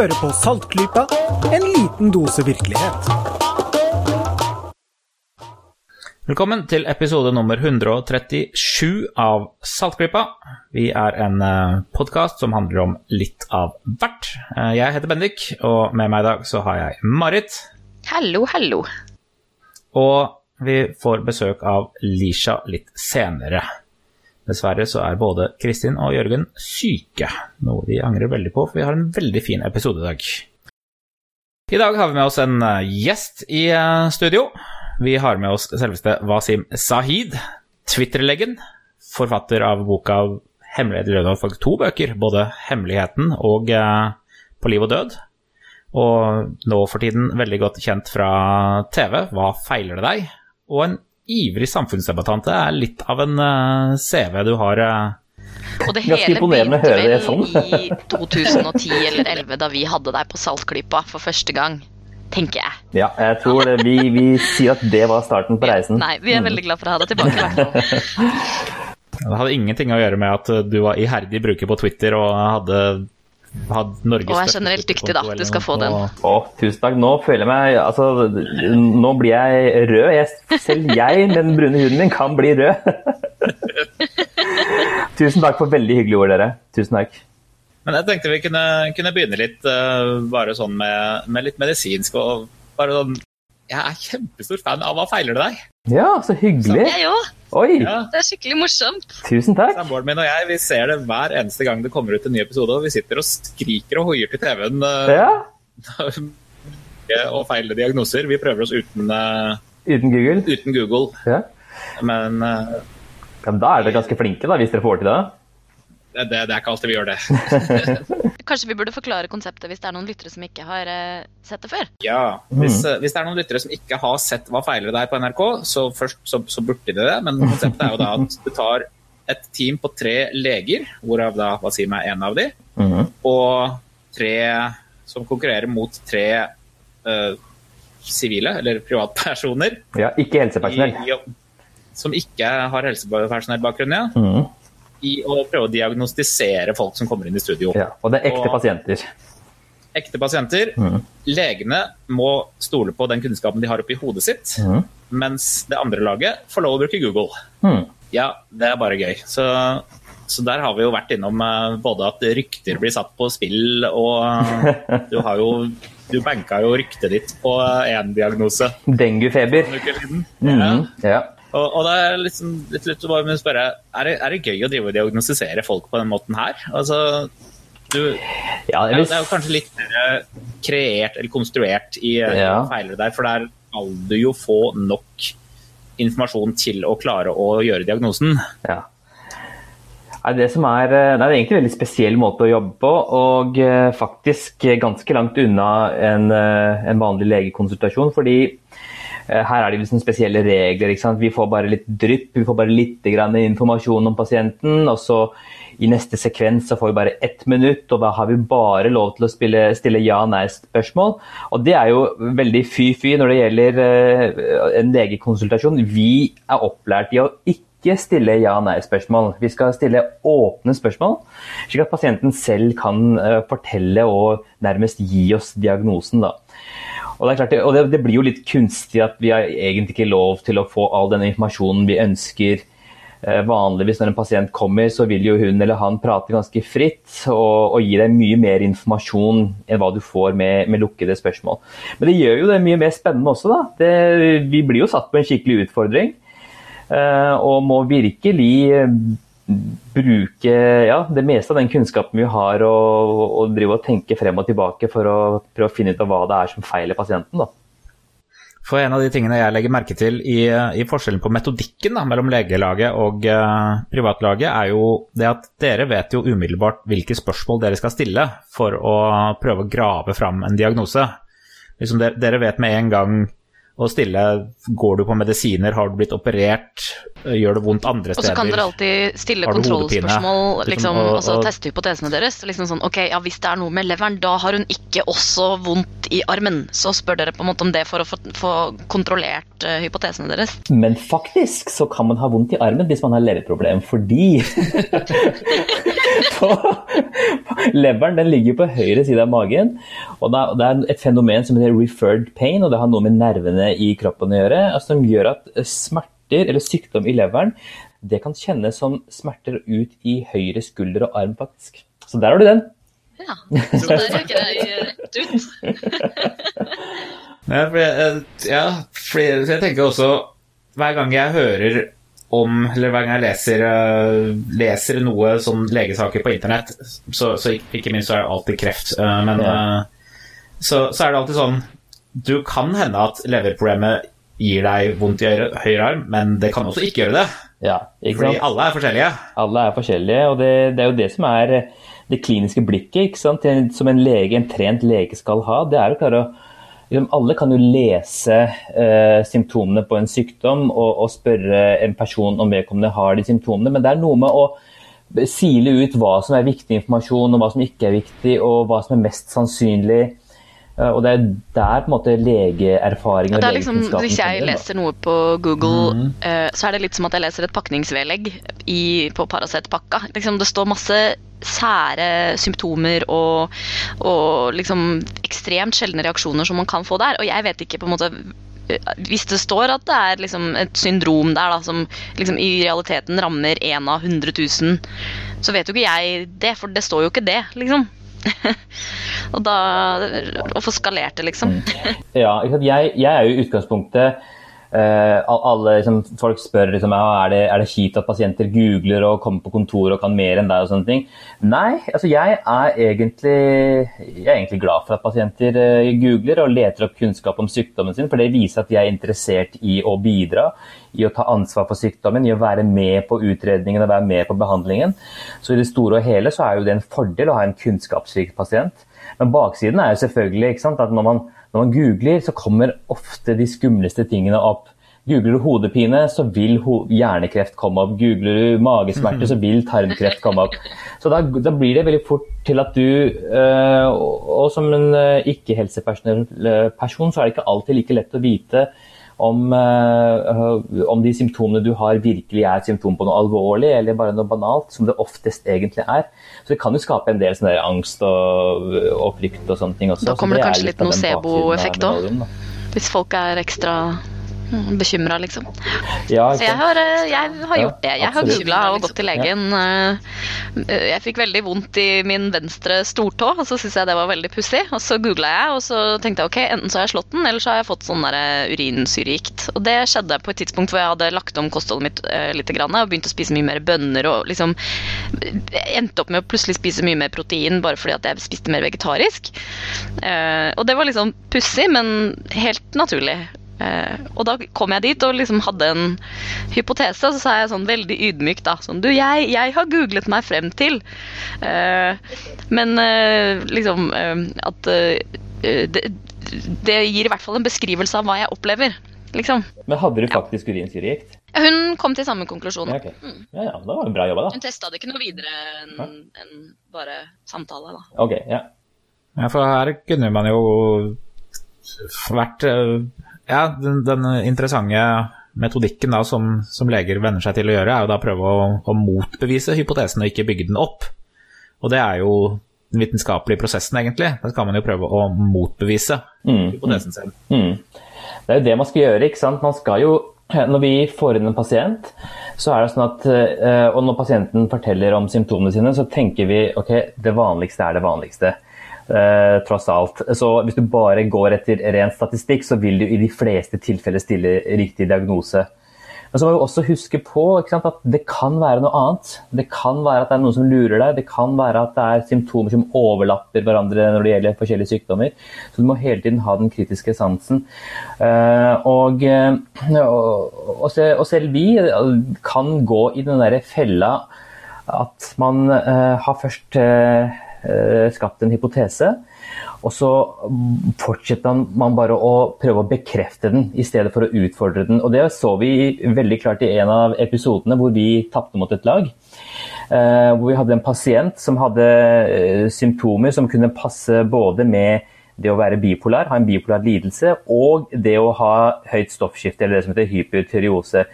hører på Saltklypa, en liten dose virkelighet. Velkommen til episode nummer 137 av Saltklypa. Vi er en podkast som handler om litt av hvert. Eh, Jeg heter Bendik, og med meg i dag så har jeg Marit. Hallo, hallo. Og vi får besøk av Lisha litt senere. Dessverre så er både Kristin og Jørgen syke, noe vi angrer veldig på, for vi har en veldig fin episode i dag. I dag har vi med oss en eh, gjest i eh, studio. Vi har med oss selveste Wasim Sahid, Twitter-leggen, forfatter av boka 'Hemmelighet i lønnen av folk», to bøker, både 'Hemmeligheten' og eh, 'På liv og død'. Og nå for tiden veldig godt kjent fra TV, 'Hva feiler det deg?' Og en ivrig samfunnsdebattant. Det er litt av en eh, CV du har. eh. Og det hele begynte vel sånn. i 2010 eller 2011, da vi hadde deg på Saltklypa for første gang, tenker jeg. Ja, jeg tror det, vi, vi sier at det var starten på reisen. Nei, vi er veldig glad for å ha deg tilbake. i hvert fall. Det hadde ingenting å gjøre med at du var iherdig bruker på Twitter og hadde, Og er generelt dyktig, da. Du skal få den. Og- Å, tusen takk. Nå føler jeg meg Altså, nå blir jeg rød. Jeg, selv jeg med den brune huden min kan bli rød. tusen takk for veldig hyggelige ord, dere. Tusen takk. Men jeg tenkte vi kunne, kunne begynne litt uh, bare sånn med, med litt medisinsk og bare sånn Jeg er kjempestor fan av Hva feiler det deg? Ja, så hyggelig. Jeg òg. Oi, Ja, Det er skikkelig morsomt. tusen takk. Samboeren min og jeg vi ser det hver eneste gang det kommer ut en ny episode, og vi sitter og skriker og hoier til TV-en Uh, Ja, og feiler diagnoser. Vi prøver oss uten, uh, uten Google. uten Google, Ja. men uh, ja, Da er dere ganske flinke, da, hvis dere får til det. Det, det, det er ikke alltid vi gjør det. Kanskje vi burde forklare konseptet hvis det er noen lyttere som ikke har eh, sett det før. Ja, hvis, eh, hvis det er noen lyttere som ikke har sett Hva feiler det deg på NRK, så først så, så burde de det. Men konseptet er jo da at du tar et team på tre leger, hvorav da Wasim er en av de, mm. og tre som konkurrerer mot tre eh, sivile, eller privatpersoner, Ja, ikke helsepersonell. i, i, som ikke har helsepersonellbakgrunn, ja, Mhm. I å prøve å diagnostisere folk som kommer inn i studio. Ja, og det er ekte Og- pasienter. Ekte pasienter. Mm. Legene må stole på den kunnskapen de har oppi hodet sitt, mm. mens det andre laget får lov å bruke Google. Mm. Ja, det er bare gøy. Så, så der har vi jo vært innom eh, både at rykter blir satt på spill, og eh, du har jo du banka jo ryktet ditt på én diagnose Denguefeber. Mm. Ja. Og, og det er liksom litt lurt å bare spørre, er det, er det gøy å drive og diagnostisere folk på den måten her? Altså, du, Ja, det, er, det er jo kanskje litt eh, kreert eller konstruert i eh, Ja. feiler der, for der skal du jo få nok informasjon til å klare å gjøre diagnosen. Ja. Det, som er, eh, det er egentlig en veldig spesiell måte å jobbe på, og faktisk ganske langt unna en, en vanlig legekonsultasjon. fordi her er det liksom spesielle regler. Vi får bare litt drypp, vi får bare litt informasjon om pasienten. og så I neste sekvens så får vi bare ett minutt, og da har vi bare lov til å spille, stille ja-nei-spørsmål. Og Det er jo veldig fy-fy når det gjelder eh, en legekonsultasjon. Vi er opplært i å ikke stille ja-nei-spørsmål. Vi skal stille åpne spørsmål, slik at pasienten selv kan eh, fortelle og nærmest gi oss diagnosen. da. Og det, er klart, det, og det, det blir jo litt kunstig at vi har egentlig ikke lov til å få all den informasjonen vi ønsker. Eh, Vanligvis når en pasient kommer, så vil jo hun eller han prate ganske fritt og, og gi deg mye mer informasjon enn hva du får med, med lukkede spørsmål. Men det gjør jo det mye mer spennende også. da. Det, vi blir jo satt på en skikkelig utfordring. eh, Og må virkelig bruke ja, det meste av den kunnskapen vi har, og, og drive og tenke frem og tilbake for å prøve å finne ut av hva det er som feiler pasienten. da. For en av de tingene jeg legger merke til i, i forskjellen på metodikken da, mellom legelaget og eh, privatlaget, er jo det at dere vet jo umiddelbart hvilke spørsmål dere skal stille for å prøve å grave fram en diagnose. Liksom dere, dere vet med en gang å stille Går du på medisiner, har du blitt operert, gjør det vondt andre steder? Og så kan dere alltid stille kontrollspørsmål Liksom, liksom, og- og så teste hypotesene deres. Liksom sånn, ok, ja, Hvis det er noe med leveren, da har hun ikke også vondt i armen. Så spør dere på en måte om det for å få, få kontrollert uh, hypotesene deres. Men faktisk så kan man ha vondt i armen hvis man har leverproblem, fordi på, leveren den ligger på høyre side av magen. og Det er et fenomen som heter referred pain, og det har noe med nervene i kroppen å gjøre. Altså, som gjør at smerter eller sykdom i leveren det kan kjennes som smerter ut i høyre skulder og arm, faktisk. Så der har du den. Ja, så der røk jeg rett ut. ja, for jeg, ja, for jeg tenker også Hver gang jeg hører om, eller hver gang jeg leser, leser noe sånn legesaker på internett, så, så, ikke minst så er det alltid kreft, men ja. så, så, er det alltid sånn Du kan hende at leverproblemet gir deg vondt i høyre arm, men det kan også ikke gjøre det. Ja, ikke Fordi alle er forskjellige. Alle er forskjellige, og det, det, er jo det som er det kliniske blikket ikke sant? som en lege, en trent lege skal ha. Det er å klare å liksom, Alle kan jo lese eh, symptomene på en sykdom og, og, spørre en person om vedkommende har de symptomene, men det er noe med å sile ut hva som er viktig informasjon og hva som ikke er viktig, og hva som er mest sannsynlig. Eh, og det er der på en måte legeerfaring og liksom, Hvis jeg leser noe på Google, mm. uh, så er det litt som at jeg leser et pakningsvedlegg i, på Paracet-pakka. Liksom, det står masse sære symptomer og, og liksom ekstremt sjeldne reaksjoner som man kan få der. Og jeg vet ikke på en måte eh, hvis det står at det er liksom et syndrom der da, som liksom i realiteten rammer én av 100 000, så vet jo ikke jeg det, for det står jo ikke det, liksom. og da Å få skalert det, liksom. Mm. ja, jeg, jeg er jo i utgangspunktet Uh, alle, liksom, folk spør liksom, er, det, er det kjipt at pasienter googler og kommer på kontoret og kan mer enn deg. og sånne ting. Nei, altså jeg er egentlig, jeg er egentlig glad for at pasienter uh, googler og leter opp kunnskap om sykdommen sin, for det viser at de er interessert i å bidra, i å ta ansvar for sykdommen, i å være med på utredningen og være med på behandlingen. Så i det store og hele så er jo det en fordel å ha en kunnskapsrik pasient. Men baksiden er jo selvfølgelig sant, at når man når man googler, så kommer ofte de skumleste tingene opp. Googler du hodepine, så vil ho hjernekreft komme opp. Googler du magesmerter, så vil tarmkreft komme opp. Så da, da blir det veldig fort til at du øh, Og som en øh, ikke-helseperson så er det ikke alltid like lett å vite om, øh, om, de symptomene du har, virkelig er symptom på noe alvorlig eller bare noe banalt, som det oftest egentlig er. Så det kan jo skape en del sånn angst og, og, frykt og sånne ting også. Da kommer det kanskje litt, nocebo-effekt òg, hvis folk er ekstra Bekymra, liksom. Ja, så jeg har, eh, jeg har, gjort det. Jeg har googla og gått til legen. Eh, jeg fikk veldig vondt i min venstre stortå, og så syntes jeg det var veldig pussig. Og så googla jeg, og så tenkte jeg ok, enten så har jeg slått den, eller så har jeg fått sånn eh, urinsyregikt. Og det skjedde på et tidspunkt hvor jeg hadde lagt om kostholdet mitt litt og begynt å spise mye mer bønner og liksom endte opp med å plutselig spise mye mer protein bare fordi at jeg spiste mer vegetarisk. Og det var liksom pussig, men helt naturlig. Eh, og da kom jeg dit og liksom hadde en hypotese, og så sa jeg sånn veldig ydmykt da sånn Du, jeg, jeg har googlet meg frem til eh, Men eh, liksom eh, at eh, det, det, gir i hvert fall en beskrivelse av hva jeg opplever. Liksom. Men hadde du faktisk ja. urinsyregikt? Hun kom til samme konklusjon. Ja, okay. mm. ja, ja, det var bra jobba, da. Hun testa det ikke noe videre enn en bare samtale, da. Ok, ja. ja, for her kunne man jo vært ja, den, den interessante metodikken da, som, som, leger venner seg til å gjøre, er jo da prøve å, å, motbevise hypotesen og ikke bygge den opp. Og det er jo den vitenskapelige prosessen, egentlig. Da skal man jo prøve å motbevise mm. hypotesen sin. Mm. Det er jo det man skal gjøre. ikke sant? Man skal jo, Når vi får inn en pasient, så er det sånn at, eh, og når pasienten forteller om symptomene sine, så tenker vi ok, det vanligste er det vanligste. Eh, tross alt. Så hvis du bare går etter ren statistikk, så vil du i de fleste tilfeller stille riktig diagnose. Men så må vi også huske på sant, at det kan være noe annet. Det kan være at det er noen som lurer deg. Det kan være at det er symptomer som overlapper hverandre når det gjelder forskjellige sykdommer. Så du må hele tiden ha den kritiske sansen. Uh, og, og, og, selv vi kan gå i den derre fella at man har først Eh, skapt en hypotese. Og så fortsetter man bare å prøve å bekrefte den i stedet for å utfordre den. Og det så vi veldig klart i en av episodene hvor vi tapte mot et lag. Uh, hvor vi hadde en pasient som hadde uh, symptomer som kunne passe både med det å være bipolar, ha en bipolar lidelse, og det å ha høyt stoffskifte, eller det som heter hypertyreose.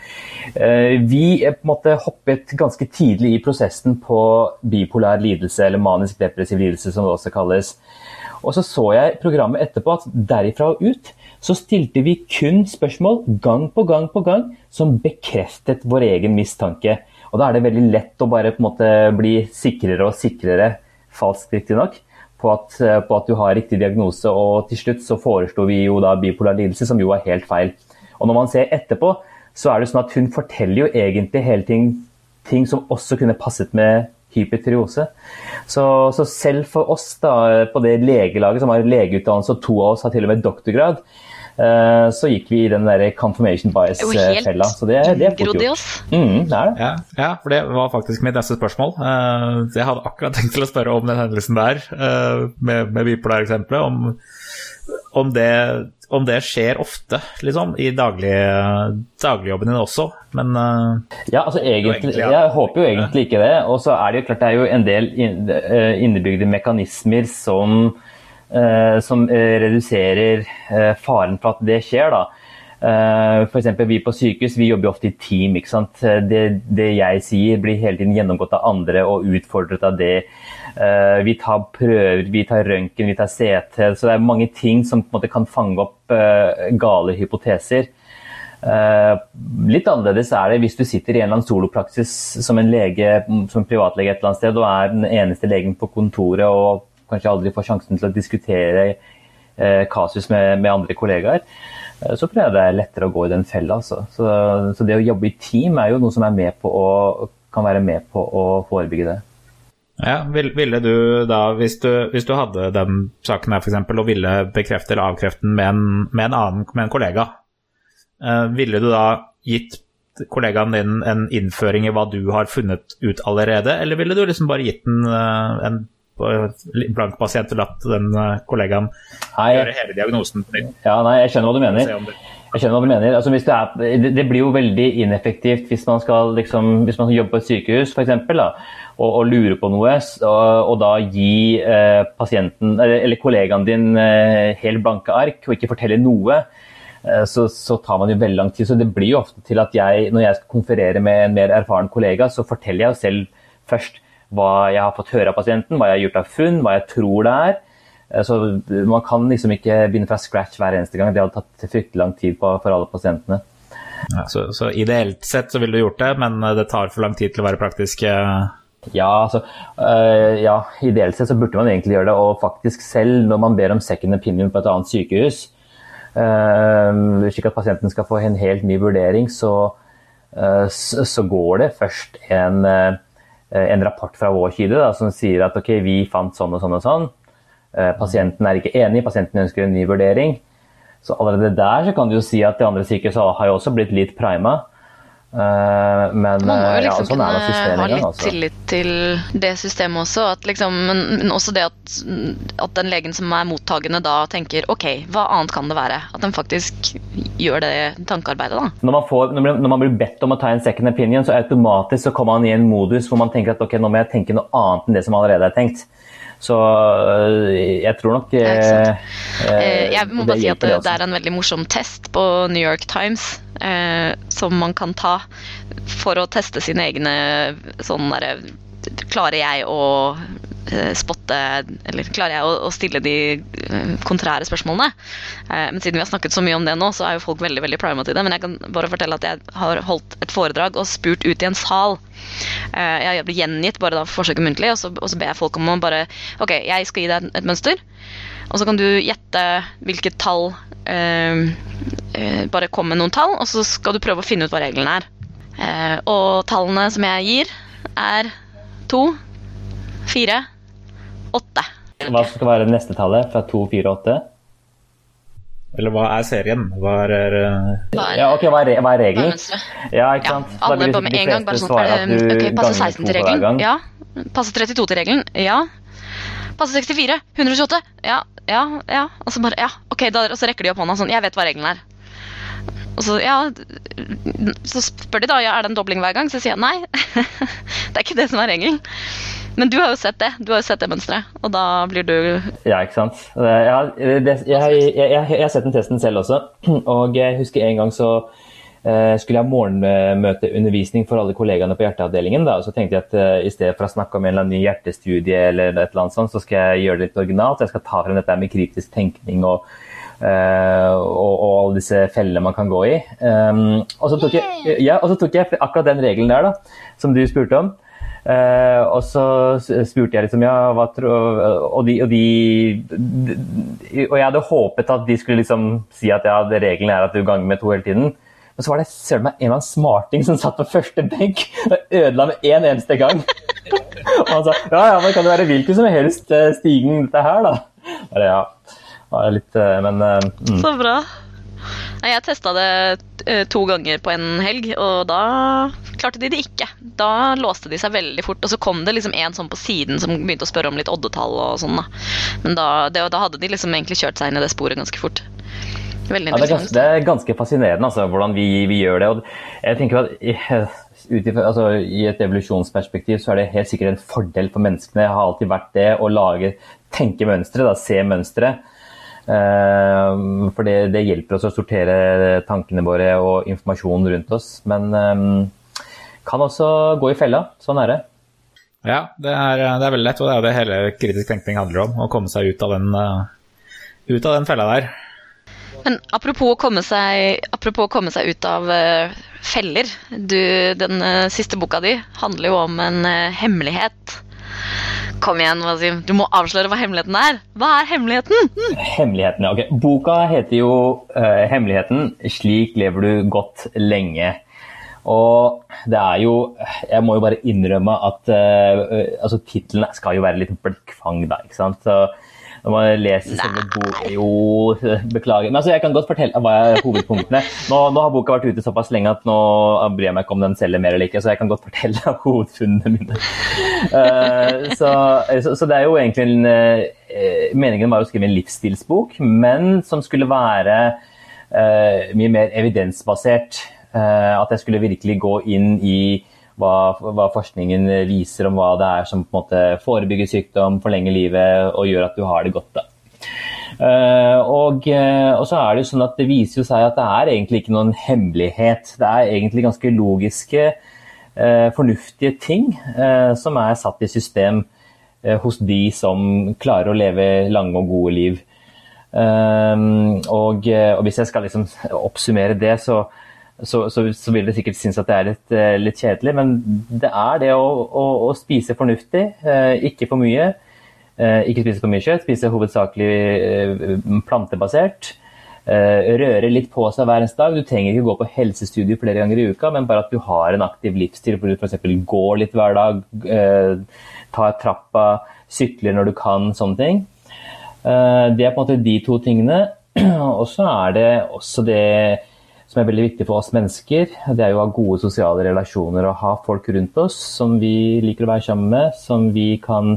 Eh, vi er på en måte hoppet ganske tidlig i prosessen på bipolar lidelse, eller manisk depressiv lidelse, som det også kalles. Og så så jeg programmet etterpå at derifra og ut så stilte vi kun spørsmål gang på gang på gang som bekreftet vår egen mistanke. Og da er det veldig lett å bare på en måte bli sikrere og sikrere, falskt riktignok, på, at, på at du har riktig diagnose. Og til slutt så foreslo vi jo da bipolar lidelse, som jo er helt feil. Og når man ser etterpå, så er det sånn at hun forteller jo egentlig hele ting, ting som også kunne passet med hypertyreose. Så, så, selv for oss da, på det legelaget som har legeutdannelse, og to av oss har til og med doktorgrad, Eh, så gikk vi i den der confirmation bias-fella. Så det, det er fort gjort. Mm, det er det. Ja, ja, for det var faktisk mitt neste spørsmål. Eh, jeg hadde akkurat tenkt til å spørre om den hendelsen der, eh, med, med bipolar-eksempelet. Om, om, det, om det skjer ofte, liksom, i daglig, dagligjobben din også, men Ja, altså egentlig. Jeg håper jo egentlig ikke det. Og så er det jo klart det er jo en del innebygde mekanismer som Eh, som eh, reduserer eh, faren for at det skjer. da. F.eks. vi på sykehus vi jobber ofte i team. ikke sant? Det, det, jeg sier blir hele tiden gjennomgått av andre og utfordret av det. Vi tar prøver, vi tar røntgen, vi tar CT. Så det er mange ting som på en måte kan fange opp gale hypoteser. Litt annerledes er det hvis du sitter i en eller annen solopraksis som en lege, som privatlege et eller annet sted og er den eneste legen på kontoret og kanskje aldri får sjansen til å diskutere eh, kasus med, med, andre kollegaer, eh, så tror jeg det er lettere å gå i den fella. Altså. Så, så, det å jobbe i team er jo noe som å, kan være med på å forebygge det. Ja, Ville du da, hvis du, hvis du hadde den saken her f.eks. og ville bekrefte eller avkrefte den med en, med en annen med en kollega, eh, ville du da gitt kollegaen din en innføring i hva du har funnet ut allerede, eller ville du liksom bare gitt den en blank pasient og latt den eh, kollegaen nei, gjøre hele diagnosen på nytt. Ja, nei, jeg skjønner hva du mener. Jeg skjønner hva du mener. Altså, det, er, det, blir jo veldig ineffektivt hvis man skal liksom, hvis man jobber på et sykehus da, og, og lure på noe, og, og da gi eh, pasienten, eller kollegaen din eh, helt blanke ark og ikke fortelle noe. Eh, så, så, tar man jo veldig lang tid. Så det blir jo ofte til at jeg, når jeg skal konferere med en mer erfaren kollega, så forteller jeg jo selv først hva jeg har fått høre av pasienten, hva jeg har gjort av funn, hva jeg tror det er. Eh, så Man kan liksom ikke begynne fra scratch hver eneste gang. Det hadde tatt fryktelig lang tid på, for alle pasientene. Ja, så, så, ideelt sett så ville du gjort det, men eh, det tar for lang tid til å være praktisk? Eh? Ja, altså, øh, ja, ideelt sett så burde man egentlig gjøre det. Og faktisk selv når man ber om second opinion på et annet sykehus, øh, slik at pasienten skal få en helt ny vurdering, så, øh, så går det først en en rapport fra vår side da, som sier at ok, vi fant sånn og sånn og sånn. Eh, pasienten er ikke enig, pasienten ønsker en ny vurdering. Så allerede der så kan du jo si at de andre sykehusene har jo også blitt litt prima. Uh, men Man må jo liksom ja, sånn kunne ha litt altså. tillit til det systemet også. Liksom, men også det at, at, den legen som er mottagende da tenker ok, hva annet kan det være? At den faktisk gjør det tankearbeidet, da. Når man, får, når man, blir bedt om å ta en second opinion, så automatisk så kommer man i en modus hvor man tenker at ok, nå må jeg tenke noe annet enn det som allerede er tenkt. Så øh, jeg tror nok eh, eh, Jeg må bare si at det, det, er en veldig morsom test på New York Times eh, som man kan ta for å teste sine egne sånn derre Klarer jeg å spotte Eller klarer jeg å, å stille de eh, kontrære spørsmålene? Eh, men siden vi har snakket så mye om det nå, så er jo folk veldig veldig prima til det. Men jeg kan bare fortelle at jeg har holdt et foredrag og spurt ut i en sal. Jeg blir gjengitt bare da forsøket muntlig, og så, og så ber jeg folk om å bare Ok, jeg skal gi deg et, mønster, og så kan du gjette hvilket tall eh, Bare kom med noen tall, og så skal du prøve å finne ut hva reglene er. Eh, og tallene som jeg gir, er to, fire, åtte. Hva skal være neste tallet fra 2, 4, 8? Eller hva er serien? Hva er, er Ja, ok, hva er, hva er regelen? Ja, ikke sant? Ja, alle på med en gang. Bare sånn at du okay, Passe 16 til regelen? Ja. Passe 32 til regelen? Ja. Passe 64? 128? Ja, ja, ja. Og så bare Ja, ok, da, og så rekker de opp hånda sånn. Jeg vet hva regelen er. Og så, ja, så spør de da ja, er det en dobling hver gang. Så sier jeg nei. det er ikke det som er regelen. Men du har jo sett det. Du har jo sett det mønsteret, og da blir du Ja, ikke sant. Jeg har, det, jeg, jeg, jeg har sett den testen selv også, og jeg husker en gang så eh, skulle jeg ha morgenmøteundervisning for alle kollegaene på hjerteavdelingen. Da, og så tenkte jeg at uh, i stedet for å snakke om en eller annen ny hjertestudie, eller et eller annet sånt, så skal jeg gjøre det litt originalt. Jeg skal ta frem dette med kritisk tenkning og, uh, og, og, alle disse fellene man kan gå i. Um, og, så tok jeg, ja, og så tok jeg akkurat den regelen der, da, som du spurte om. Uh, og så spurte jeg liksom ja, hva tror og, de, og, de, og jeg hadde håpet at de skulle liksom si at ja, regelen er at du ganger med to hele tiden. Men så var det du meg, en eller annen smarting som satt på første benk og ødela med én en eneste gang. og han sa ja, ja, men kan det være hvilken som helst eh, stigen dette her, da? Bare, ja, litt, eh, men mm. Så bra. Jeg testa det eh, to ganger på en helg, og da klarte de det ikke. Da låste de seg veldig fort, og så kom det liksom en sånn på siden som begynte å spørre om litt oddetall og sånn. da. Men da, det, da hadde de liksom egentlig kjørt seg inn i det sporet ganske fort. Veldig ja, det, er ganske, det er ganske fascinerende altså, hvordan vi, vi, gjør det. og jeg tenker at Utifra, altså, I et evolusjonsperspektiv så er det helt sikkert en fordel for menneskene. Det har alltid vært det å lage, tenke mønstre, se mønstre. Uh, for det, det, hjelper oss å sortere tankene våre og informasjonen rundt oss. Men um, kan også gå i fella. Sånn er det. Ja, det er, det er veldig lett, og det er det hele kritisk tenkning handler om. Å komme seg ut av den, uh, ut av den fella der. Men apropos å komme seg, apropos å komme seg ut av uh, feller. Du, den uh, siste boka di handler jo om en hemmelighet. Kom igjen, Wasim. Du må avsløre hva hemmeligheten er. Hva er hemmeligheten? Hemmeligheten, ja. ok. Boka heter jo 'Hemmeligheten. Slik lever du godt lenge'. Og det er jo Jeg må jo bare innrømme at uh, altså tittelen skal jo være litt blikkfang, da. ikke sant? Så når man leser selve boka Jo, beklager. Men altså, jeg kan godt fortelle hva er hovedpunktene. Nå, nå, har boka vært ute såpass lenge at nå bryr jeg meg ikke om den selger mer eller ikke, så jeg kan godt fortelle hovedfunnene mine. Uh, så, så, så, det er jo egentlig en uh, Meningen var å skrive en livsstilsbok, men som skulle være mye mer evidensbasert. Eh, at jeg skulle virkelig gå inn i hva, hva, forskningen viser om hva det er som på en måte forebygger sykdom, forlenger livet og gjør at du har det godt. da. Uh, og, uh, og, så er det jo sånn at det viser seg at det er egentlig ikke noen hemmelighet. Det er egentlig ganske logiske, uh, fornuftige ting som er satt i system hos de som klarer å leve lange og gode liv. Og, og, hvis jeg skal liksom oppsummere det, så, så, så, så, vil du sikkert synes at det er litt, eh, litt kjedelig, men det er det å, å, å spise fornuftig, eh, ikke for mye. Eh, ikke spise for mye kjøtt, spise hovedsakelig plantebasert. Røre litt på seg hver eneste dag. Du trenger ikke gå på helsestudio flere ganger i uka, men bare at du har en aktiv livsstil hvor du f.eks. går litt hver dag, tar trappa, sykler når du kan, sånne ting. Det er på en måte de to tingene. Og så er det også det som er veldig viktig for oss mennesker. Det er jo å ha gode sosiale relasjoner og ha folk rundt oss som vi liker å være sammen med, som vi kan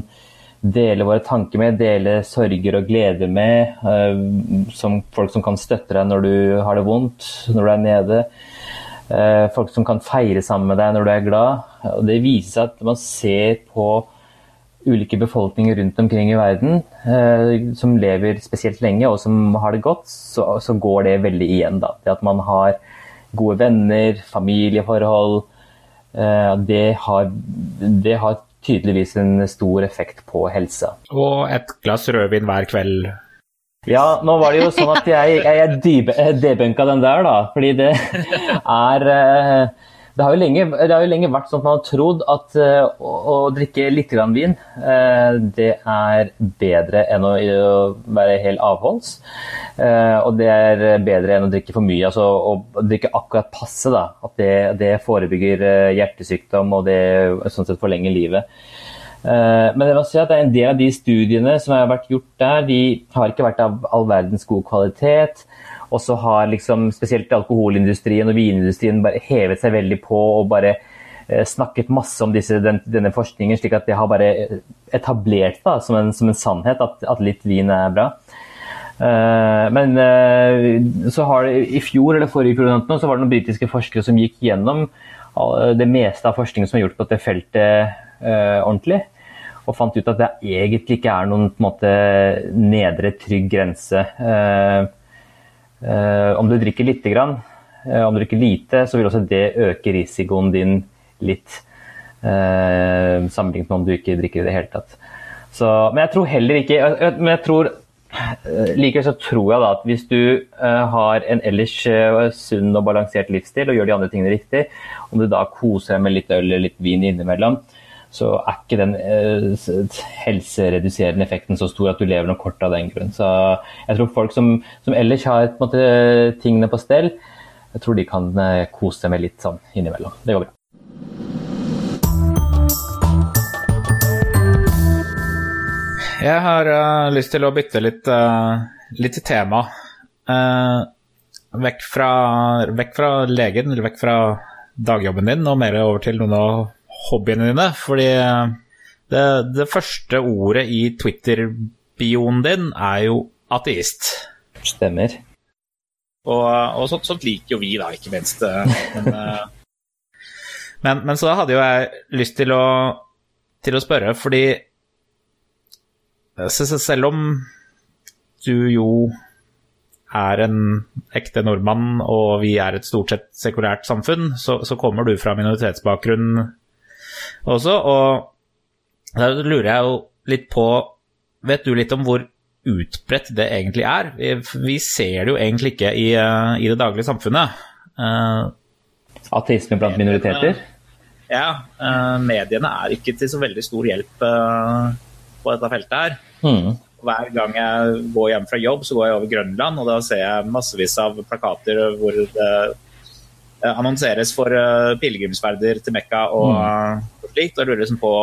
dele våre tanker med, dele sorger og gleder med. Eh, som folk som kan støtte deg når du har det vondt, når du er nede. Eh, folk som kan feire sammen med deg når du er glad. Og det viser seg at man ser på ulike befolkninger rundt omkring i verden eh, som lever spesielt lenge og som har det godt, så, så går det veldig igjen. Da. Det at man har gode venner, familieforhold, eh, det, har, det, har, tydeligvis en stor effekt på helsa. Og et glass rødvin hver kveld. Ja, nå var det jo sånn at jeg, jeg, jeg debunka den der, da. Fordi det er eh, det har, lenge, det har, jo lenge, vært sånn at man har trodd at uh, å, å, drikke litt grann vin, uh, det er bedre enn å, være helt avholds. Uh, og det er bedre enn å drikke for mye. Altså å drikke akkurat passe. da, At det, det forebygger hjertesykdom og det sånn sett forlenger livet. Men må si at en del av de studiene som har vært gjort der, de har ikke vært av all verdens god kvalitet. Og så har liksom spesielt alkoholindustrien og vinindustrien bare hevet seg veldig på og bare eh, snakket masse om disse, den, denne forskningen, slik at det har bare etablert da, som, en, som en sannhet at, at, litt vin er bra. Uh, men uh, så har det, i fjor eller forrige fjor så var det noen britiske forskere som gikk gjennom det meste av forskningen som er gjort på dette feltet uh, ordentlig. og fant ut at det egentlig ikke er noen måte, nedre trygg grense. Eh, eh, om du drikker lite grann, eh, om du drikker lite, så vil også det øke risikoen din litt. Eh, sammenlignet med om du ikke drikker i det hele tatt. Så, men jeg tror heller ikke Men jeg tror eh, Likevel så tror jeg da at hvis du har en ellers sunn og balansert livsstil og gjør de andre tingene riktig, om du da koser deg med litt øl eller litt vin innimellom, så er ikke den uh, helsereduserende effekten så stor at du lever noe kort av den grunn. Så jeg tror folk som, som ellers har på måte, tingene på stell, jeg tror de kan kose seg med litt sånn innimellom. Det går bra. Jeg har uh, lyst til å bytte litt, uh, litt tema. Uh, vekk, fra, vekk, fra, legen, eller vekk fra dagjobben din, og mer over til noen av hobbyene dine. Fordi det, det første ordet i Twitter-bioen din er jo ateist. Stemmer. Og, og sånt, sånt, liker jo vi, da, ikke minst. Men, men, men så hadde jo jeg lyst til å, til å spørre, fordi selv om du jo er en ekte nordmann, og vi er et stort sett sekulært samfunn, så, så kommer du fra minoritetsbakgrunn også. Og da lurer jeg jo litt på Vet du litt om hvor utbredt det egentlig er? Vi, ser det jo egentlig ikke i, i det daglige samfunnet. Uh, Ateisme blant minoriteter? Ja. Uh, mediene er ikke til så veldig stor hjelp uh, på dette feltet her. Mm. Hver gang jeg går hjem fra jobb, så går jeg over Grønland, og da ser jeg massevis av plakater hvor det annonseres for eh, pilegrimsferder til Mekka og mm. slikt. Og jeg lurer liksom på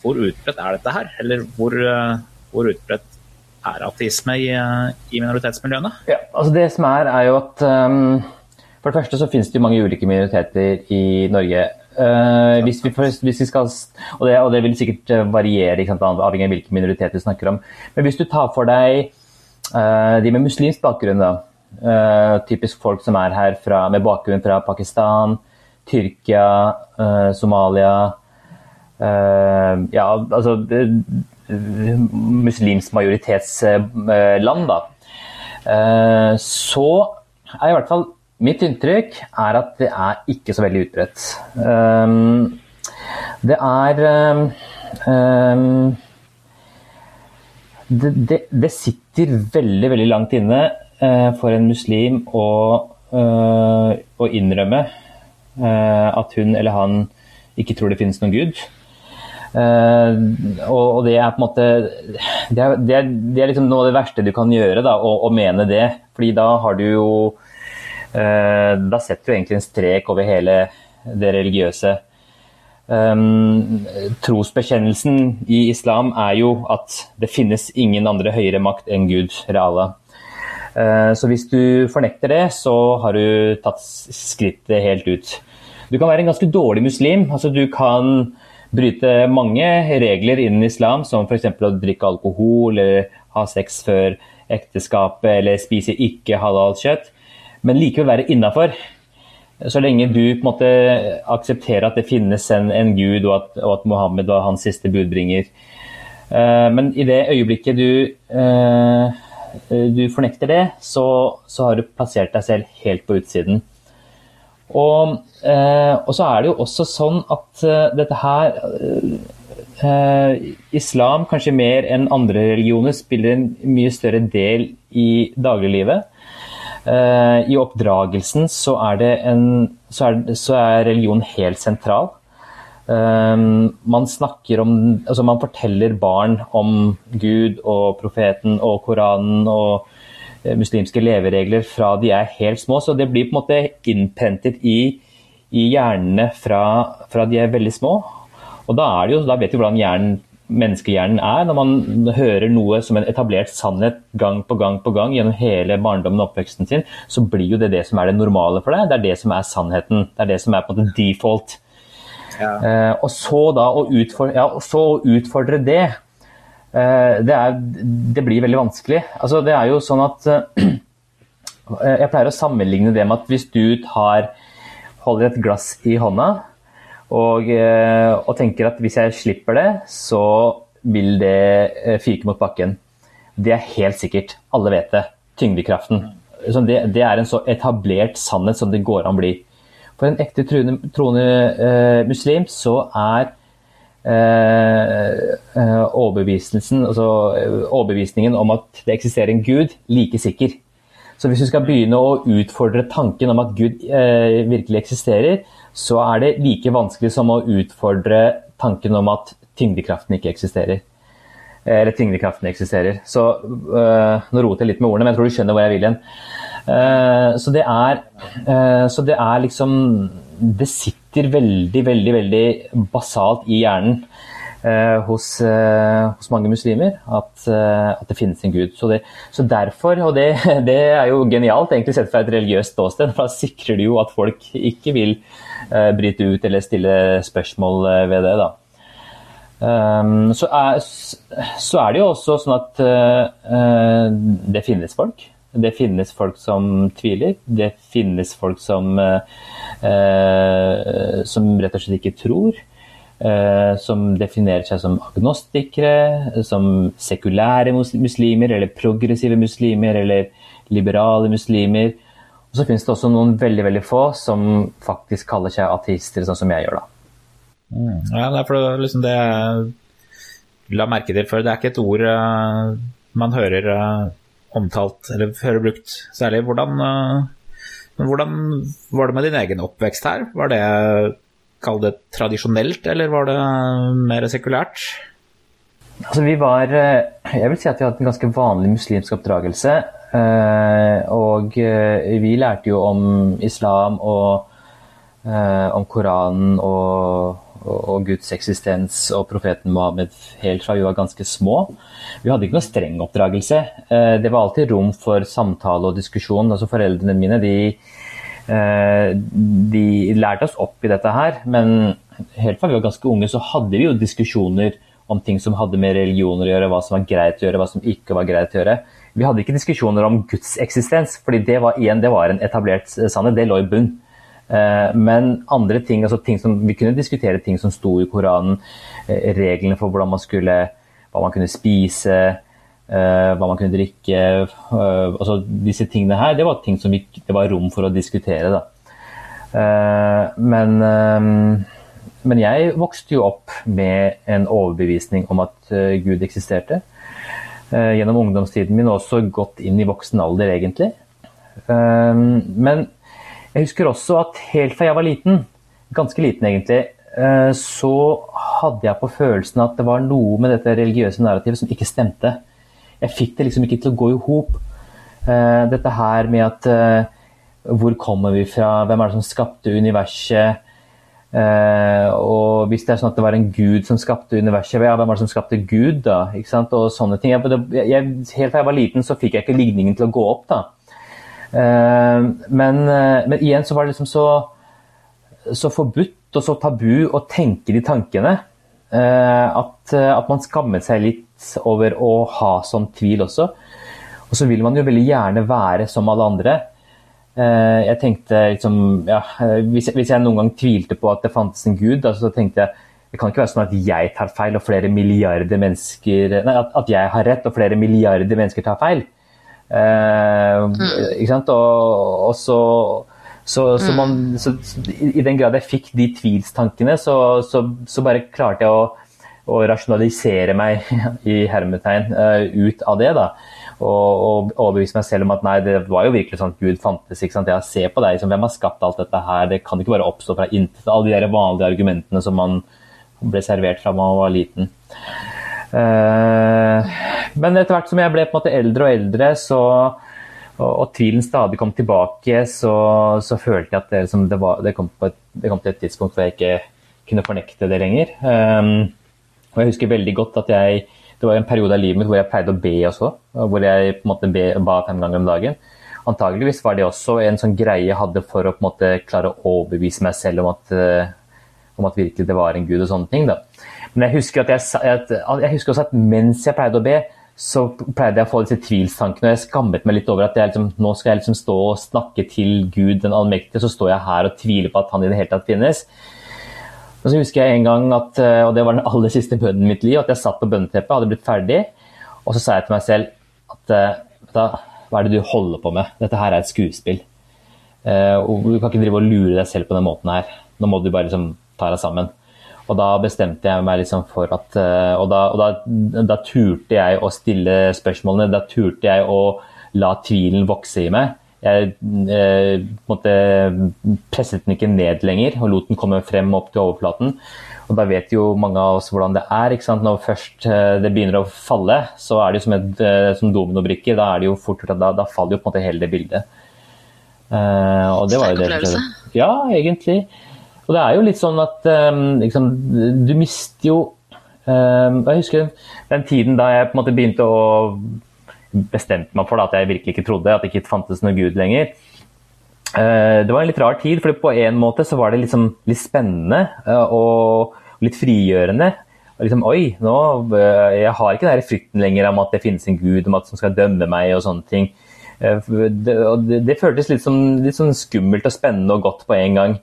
hvor utbredt er dette her? Eller hvor, eh, hvor utbredt er ateisme i, eh, i minoritetsmiljøene? Ja, altså det som er, er jo at um, For det første så finnes det jo mange ulike minoriteter i Norge. Uh, hvis, vi, hvis, vi, skal, og det, og det vil sikkert eh, variere sant, avhengig av hvilke minoriteter vi snakker om. Men hvis du tar for deg uh, de med muslimsk bakgrunn, da, uh, typisk folk som er her fra, med bakgrunn fra Pakistan, Tyrkia, Somalia Ja, altså muslimsk majoritetsland, da. så er i hvert fall Mitt inntrykk er at det er ikke så veldig utbredt. Det er det, det, det, sitter veldig, veldig langt inne uh, for en muslim å, uh, å innrømme uh, at hun eller han ikke tror det finnes noen gud. Og, det er på en måte Det er, det er, det er liksom noe av det verste du kan gjøre, da, å, å mene det. Fordi da har du jo Eh, da setter du egentlig en strek over hele det religiøse. Um, trosbekjennelsen i islam er jo at det finnes ingen andre høyere makt enn Gud, eller Uh, så hvis du fornekter det, så har du tatt skrittet helt ut. Du kan være en ganske dårlig muslim. altså Du kan bryte mange regler innen islam, som f.eks. å drikke alkohol, eller ha sex før ekteskapet, eller spise ikke halal kjøtt men likevel være innafor. Så lenge du på en måte aksepterer at det finnes en, en gud, og at, og at, Mohammed var hans siste budbringer. Uh, men i det øyeblikket du, uh, du fornekter det, så, så, har du plassert deg selv helt på utsiden. Og, uh, og så er det jo også sånn at dette her Islam, kanskje mer enn andre religioner, spiller en mye større del i dagliglivet. Eh, I oppdragelsen så er, en, så, er, så er, religion helt sentral. Um, man snakker om altså Man forteller barn om Gud og profeten og Koranen og uh, muslimske leveregler fra de er helt små. Så det blir på en måte innprentet i, i hjernene fra, fra, de er veldig små. Og da, er det jo, da vet vi hvordan hjernen menneskehjernen er når man hører noe som en etablert sannhet gang på gang på gang gjennom hele barndommen og oppveksten sin, så blir jo det det som er det normale for deg. Det er det som er sannheten. Det er det som er på en måte default. Ja. Eh, og så da å utfordre, ja, så utfordre det, eh, det, er, det, blir veldig vanskelig. Altså, det er jo sånn at eh, Jeg pleier å sammenligne det med at hvis du tar, holder et glass i hånda Og, og, tenker at hvis jeg slipper det, så vil det fyke mot bakken. Det er helt sikkert. Alle vet det. Tyngdekraften. Det, det, er en så etablert sannhet som det går an å bli. For en ekte troende, troende uh, muslim så er uh, overbevisningen, altså, overbevisningen om at det eksisterer en gud, like sikker. Så hvis du skal begynne å utfordre tanken om at Gud eh, virkelig eksisterer, så er det like vanskelig som å utfordre tanken om at tyngdekraften ikke eksisterer. Eller tyngdekraften eksisterer. Så øh, Nå roter jeg litt med ordene, men jeg tror du skjønner hvor jeg vil igjen. Uh, så, det er, uh, så det er liksom Det sitter veldig, veldig, veldig basalt i hjernen uh, hos, hos, mange muslimer at, at, det finnes en gud. Så, det, så derfor, og det, det, er jo genialt egentlig sett fra et religiøst ståsted, for da sikrer det jo at folk ikke vil bryte ut eller stille spørsmål ved det. da. Um, så, er, så, er, det jo også sånn at det finnes folk. Det finnes folk som tviler. Det finnes folk som, eh, som rett og slett ikke tror. Eh, som definerer seg som agnostikere, som sekulære muslimer, eller progressive muslimer, eller liberale muslimer. Og så finnes det også noen veldig veldig få som faktisk kaller seg ateister, sånn som jeg gjør. da. Mm. Ja, det er for liksom det la merke til før. Det er ikke et ord uh, man hører uh, omtalt eller hører brukt særlig. Hvordan, men hvordan var det med din egen oppvekst her? Var det Kall det tradisjonelt, eller var det mer sekulært? Altså, vi var Jeg vil si at vi hadde en ganske vanlig muslimsk oppdragelse. Og vi lærte jo om islam og om Koranen og og Guds eksistens og profeten Mohammed helt fra vi var ganske små. Vi hadde ikke noe streng oppdragelse. Eh, det var alltid rom for samtale og diskusjon. Altså Foreldrene mine de, eh, de lærte oss opp i dette her, men helt fra vi var ganske unge så hadde vi jo diskusjoner om ting som hadde med religioner å gjøre, hva som var greit å gjøre, hva som ikke var greit å gjøre. Vi hadde ikke diskusjoner om Guds eksistens, fordi det var, igjen, det var en etablert sannhet. Det lå i bunn. Eh, men andre ting, altså ting som, vi kunne diskutere ting som sto i Koranen, eh, reglene for hvordan man skulle, hva man kunne spise, eh, hva man kunne drikke. altså Disse tingene her, det var ting som vi, det var rom for å diskutere. da. Men, men jeg vokste jo opp med en overbevisning om at Gud eksisterte. Gjennom ungdomstiden min og også gått inn i voksen alder, egentlig. Men jeg husker også at helt fra jeg var liten, ganske liten egentlig, eh, så hadde jeg på følelsen at det var noe med dette religiøse narrativet som ikke stemte. Jeg fikk det liksom ikke til å gå i hop. Eh, dette her med at eh, hvor kommer vi fra, hvem er det som skapte universet? og hvis det er sånn at det var en gud som skapte universet, ja, hvem er det som skapte Gud, da? Og sånne ting. Helt fra jeg var liten så fikk jeg ikke ligningen til å gå opp, da. Eh, men, eh, men, igjen så var det liksom så, så forbudt og så tabu å tenke de tankene eh, at, at, man skammet seg litt over å ha sånn tvil også. Og så vil man jo veldig gjerne være som alle andre. Jeg tenkte liksom ja, hvis, jeg, hvis jeg noen gang tvilte på at det fantes en gud, så tenkte jeg det kan ikke være sånn at jeg tar feil og flere milliarder mennesker Nei, at, at jeg har rett og flere milliarder mennesker tar feil. Eh, mm. Ikke sant? Og, og så, så, så, man, mm. så, I den grad jeg fikk de tvilstankene, så, så bare klarte jeg å, å, rasjonalisere meg i hermetegn uh, ut av det. da, Og, og overbevise meg selv om at nei, det var jo virkelig sånn at Gud fantes. ikke sant, Jeg ser på deg, liksom, Hvem har skapt alt dette her? Det kan ikke bare oppstå fra intet. Alle de der vanlige argumentene som man ble servert fra man var liten. Uh, men etter hvert som jeg ble på en måte eldre og eldre, så, og, og tvilen stadig kom tilbake, så, så følte jeg at det, liksom, det, var, det, kom et, det, kom til et tidspunkt hvor jeg ikke kunne fornekte det lenger. Um, og jeg husker veldig godt at jeg Det var en periode av livet mitt hvor jeg pleide å be også. Hvor jeg på en måte be, ba fem ganger om dagen. Antageligvis var det også en sånn greie jeg hadde for å på en måte klare å overbevise meg selv om at, uh, om at virkelig det var en gud og sånne ting. da. Men jeg husker, at jeg, at, jeg husker også at mens jeg pleide å be, så pleide jeg å få disse tvilstankene. og Jeg skammet meg litt over at liksom, nå skal jeg liksom stå og snakke til Gud den allmektige, så står jeg her og tviler på at han i det hele tatt finnes. Og så husker jeg en gang at, eh, og det var den aller siste bønnen i mitt liv, at jeg satt på bønneteppet, hadde blitt ferdig, og så sa jeg til meg selv at da, hva er det du holder på med? Dette her er et skuespill. og Du kan ikke drive og lure deg selv på den måten her. Nå må du bare liksom ta deg sammen. Og da bestemte jeg meg liksom for at Og, da, og da, da turte jeg å stille spørsmålene. Da turte jeg å la tvilen vokse i meg. Jeg eh, måtte, presset den ikke ned lenger og lot den komme frem opp til overflaten. Og da vet jo mange av oss hvordan det er. Når først eh, det begynner å falle, så er det jo som, et, eh, som dominobrikker. Da, er det jo fort, da, da, faller jo på en måte hele det bildet. Uh, og det var jo det. Ja, egentlig. Og det er jo litt sånn at um, liksom, du mister jo um, Jeg husker den tiden da jeg på en måte begynte å bestemte meg for da, at jeg virkelig ikke trodde at det ikke fantes noe Gud lenger. Eh, det var en litt rar tid, for på en måte så var det liksom litt spennende eh, og litt frigjørende. Og liksom, Oi, nå, eh, jeg har ikke den frykten lenger om at det finnes en gud om at som skal dømme meg og sånne ting. Det, det, det føltes litt, som, litt sånn skummelt og spennende og godt på en gang.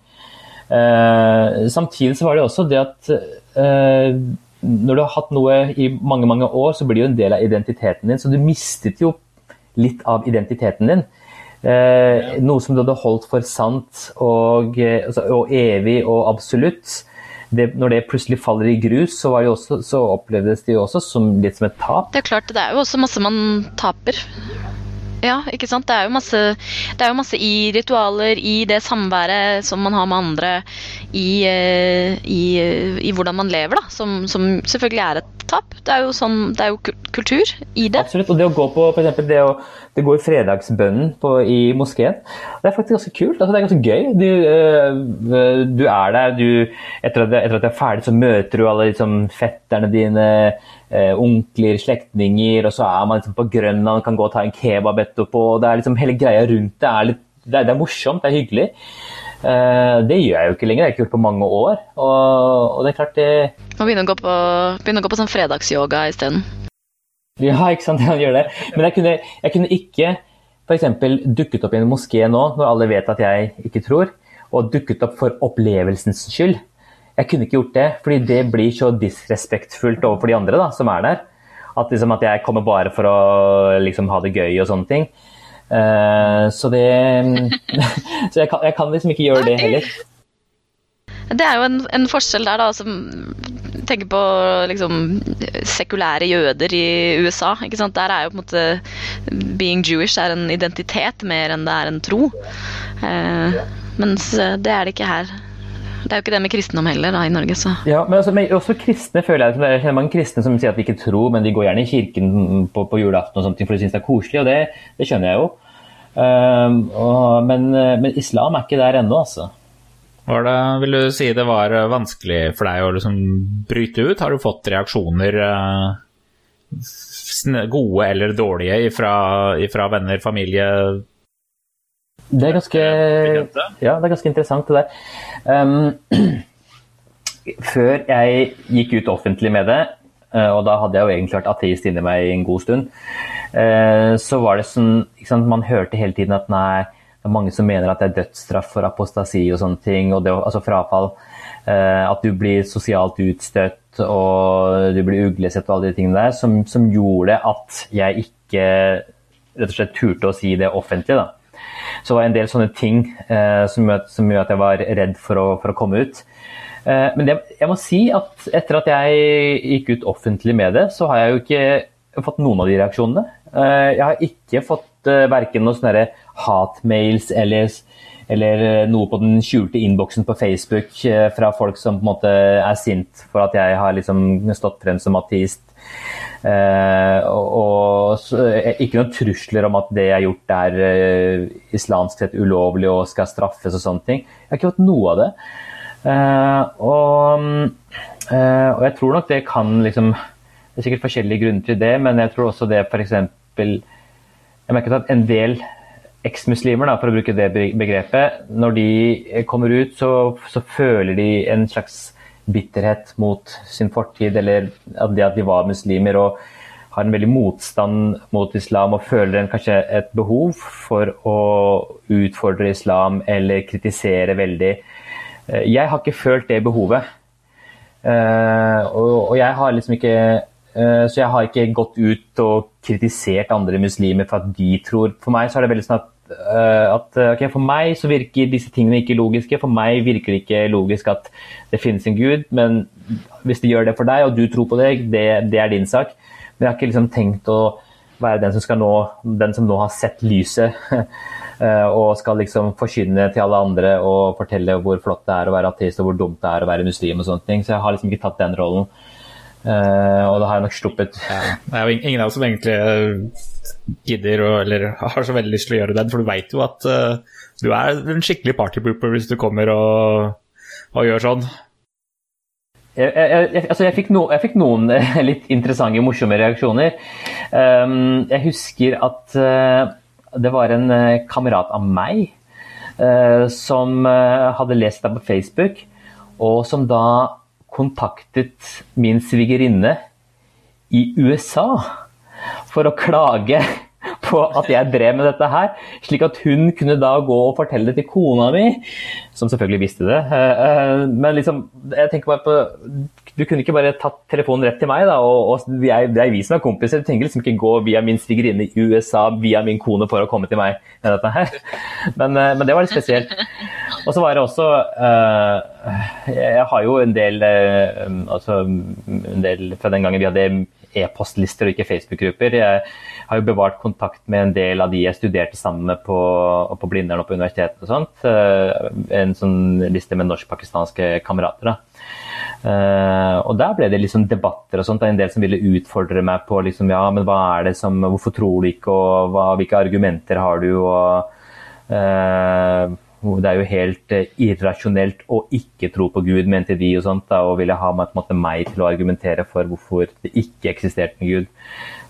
Samtidig så var det også det at når du har hatt noe i mange mange år, så blir det jo en del av identiteten din. Så du mistet jo litt av identiteten din. Eh, noe som du hadde holdt for sant og, eh, altså, og evig og absolutt. Det, når det plutselig faller i grus, så, også, så, opplevdes det jo også som litt som et tap. Det er klart, det er jo også masse man taper. Ja, ikke sant. Det er, masse, det er jo masse i ritualer, i det samværet som man har med andre, i, eh, i, i hvordan man lever, da, som, som, selvfølgelig er et tap. Det er jo, sånn, det er jo kultur i det. Absolutt. Og det å gå på f.eks. det det går fredagsbønnen på, i moskeen. Det er faktisk ganske kult. Altså, det er ganske gøy. Du, øh, du er der, du, etter, at, etter, at, du er ferdig, så møter du alle liksom, fetterne dine, onkler, slektninger, og så er man liksom, på Grønland, kan gå og ta en kebab etterpå. og det er liksom, Hele greia rundt det er, litt, det er, det er morsomt, det er hyggelig. Uh, det gjør jeg jo ikke lenger, det har jeg ikke gjort på mange år. Og, og det er klart det Må begynne å gå på, å gå på sånn fredagsyoga isteden. Ja, ikke sant, han gjør det. Men jeg kunne, jeg kunne ikke f.eks. dukket opp i en moské nå, når alle vet at jeg ikke tror, og dukket opp for opplevelsens skyld. Jeg kunne ikke gjort det, fordi det blir så disrespektfullt overfor de andre da, som er der. At, liksom, at jeg kommer bare for å liksom, ha det gøy og sånne ting. Uh, så det Så jeg kan, jeg kan, liksom ikke gjøre det heller. Det er jo en, en forskjell der, da. som tenker på liksom, sekulære jøder i USA. ikke sant? Der er jo på en måte being Jewish er en identitet mer enn det er en tro. Eh, mens det er det ikke her. Det er jo ikke det med kristendom heller da, i Norge. så. Ja, men, altså, men også kristne føler jeg, jeg kjenner mange kristne som sier at de ikke tror, men de går gjerne i kirken på, på julaften og sånt, for de syns det er koselig, og det, det skjønner jeg jo. Um, og, men, men, islam er ikke der ennå, altså. Var det, vil du si det var eh, vanskelig for deg å liksom bryte ut? Har du fått reaksjoner, eh, gode eller dårlige, fra venner, familie? Det er ganske, ja, det er ganske interessant, det der. Um, før jeg gikk ut offentlig med det, eh, og da hadde jeg jo egentlig vært ateist inni meg en god stund, så var det sånn sant, Man hørte hele tiden at nei, det er mange som mener at det er dødsstraff for apostasi og sånne ting, og det, altså frafall. Eh, at du blir sosialt utstøtt og du blir uglesett og alle de tingene der, som, som, gjorde at jeg ikke rett og slett turte å si det offentlig. Da. Så det var en del sånne ting eh, som, som gjorde at jeg var redd for å, for å komme ut. Eh, men det, jeg må si at etter at jeg gikk ut offentlig med det, så har jeg jo ikke fått noen av de reaksjonene. Eh, jeg har ikke fått eh, verken noen sånne hatmails eller, eller eh, noe på den skjulte innboksen på Facebook fra folk som på en måte er sint for at jeg har liksom stått frem som ateist. Uh, og, og ikke noen trusler om at det jeg har gjort er uh, islamsk sett ulovlig og skal straffes og sånne ting. Jeg har ikke fått noe av det. Og, og, jeg tror nok det kan liksom Det er sikkert forskjellige grunner til det, men jeg tror også det f.eks. Jeg merket at en del eksmuslimer, for å bruke det begrepet, når de kommer ut, så, så, føler de en slags bitterhet mot sin fortid, eller det at de var muslimer og har en veldig motstand mot islam og føler en, kanskje et behov for å utfordre islam eller kritisere veldig. Jeg har ikke følt det behovet. og, og, jeg har liksom ikke Så jeg har ikke gått ut og kritisert andre muslimer for at de tror For meg så er det veldig sånn at Eh, at eh, okay, For meg så virker disse tingene ikke logiske. For meg virker det ikke logisk at det finnes en gud. Men hvis det gjør det for deg, og du tror på det, det, det er din sak. Men jeg har ikke liksom tenkt å være den som, skal nå, den som nå har sett lyset. Eh, og skal liksom forkynne til alle andre og fortelle hvor flott det er å være ateist og hvor dumt det er å være muslim. og sånne ting. Så jeg har liksom ikke tatt den rollen. Uh, og da har jeg nok sluppet. Ja, det er jo ingen av oss som egentlig eh, gidder og, eller har så veldig lyst til å gjøre det, for du veit jo at uh, du er en skikkelig partypooper hvis du kommer og, og gjør sånn. Jeg, jeg, jeg, altså jeg, fikk no, fikk noen litt interessante, morsomme reaksjoner. Um, jeg husker at uh, det var en kamerat av meg som hadde lest deg på Facebook, og som da kontaktet min svigerinne i USA for å klage på at jeg drev med dette her, slik at hun kunne da gå og fortelle det til kona mi, som selvfølgelig visste det. Eh, eh, men liksom, jeg tenker bare på Du kunne ikke bare tatt telefonen rett til meg, da, og, og det er vi som er kompiser. Du trenger liksom ikke gå via min svigerinne i USA via min kone for å komme til meg med dette her. Men, eh, men det var litt spesielt. Og så var det også Jeg har jo en del, altså, en del Fra den gangen vi hadde e-postlister og ikke Facebook-grupper. Jeg har jo bevart kontakt med en del av de jeg studerte sammen med på, på Blindern og på universitetet. og sånt. Eh, en sånn liste med norsk-pakistanske kamerater. da. Uh, og der ble det liksom debatter og sånt. Det er en del som ville utfordre meg på liksom, ja, men hva er det som, hvorfor tror du ikke, og hva, hvilke argumenter har du? og uh, det er jo helt uh, irrasjonelt å ikke tro på Gud, mente de, og sånt, da, og ville ha måte, meg til å argumentere for hvorfor det ikke eksisterte en Gud.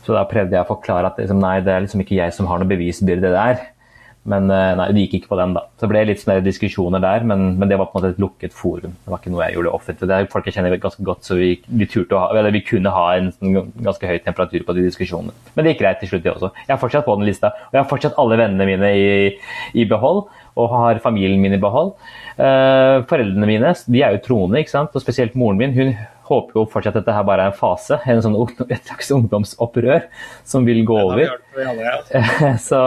Så da prøvde jeg å forklare at liksom, nei, det er liksom ikke jeg som har noe bevisbyrde der. Men uh, nei, det gikk ikke på den, da. Så det ble litt sånne diskusjoner der, men, men, det var på en måte et lukket forum. Det var ikke noe jeg gjorde offentlig. Det er folk jeg kjenner ganske godt, så vi, vi, ha, eller vi kunne ha en sånn, ganske høy temperatur på de diskusjonene. Men det gikk greit til slutt, det også. Jeg har fortsatt på den lista, og jeg har fortsatt alle vennene mine i, i behold og har familien min i behold. Eh, foreldrene mine de er jo troende, ikke sant? og spesielt moren min. hun håper jo fortsatt at dette her bare er en fase, en sånn, et slags ungdomsopprør som vil gå over. så,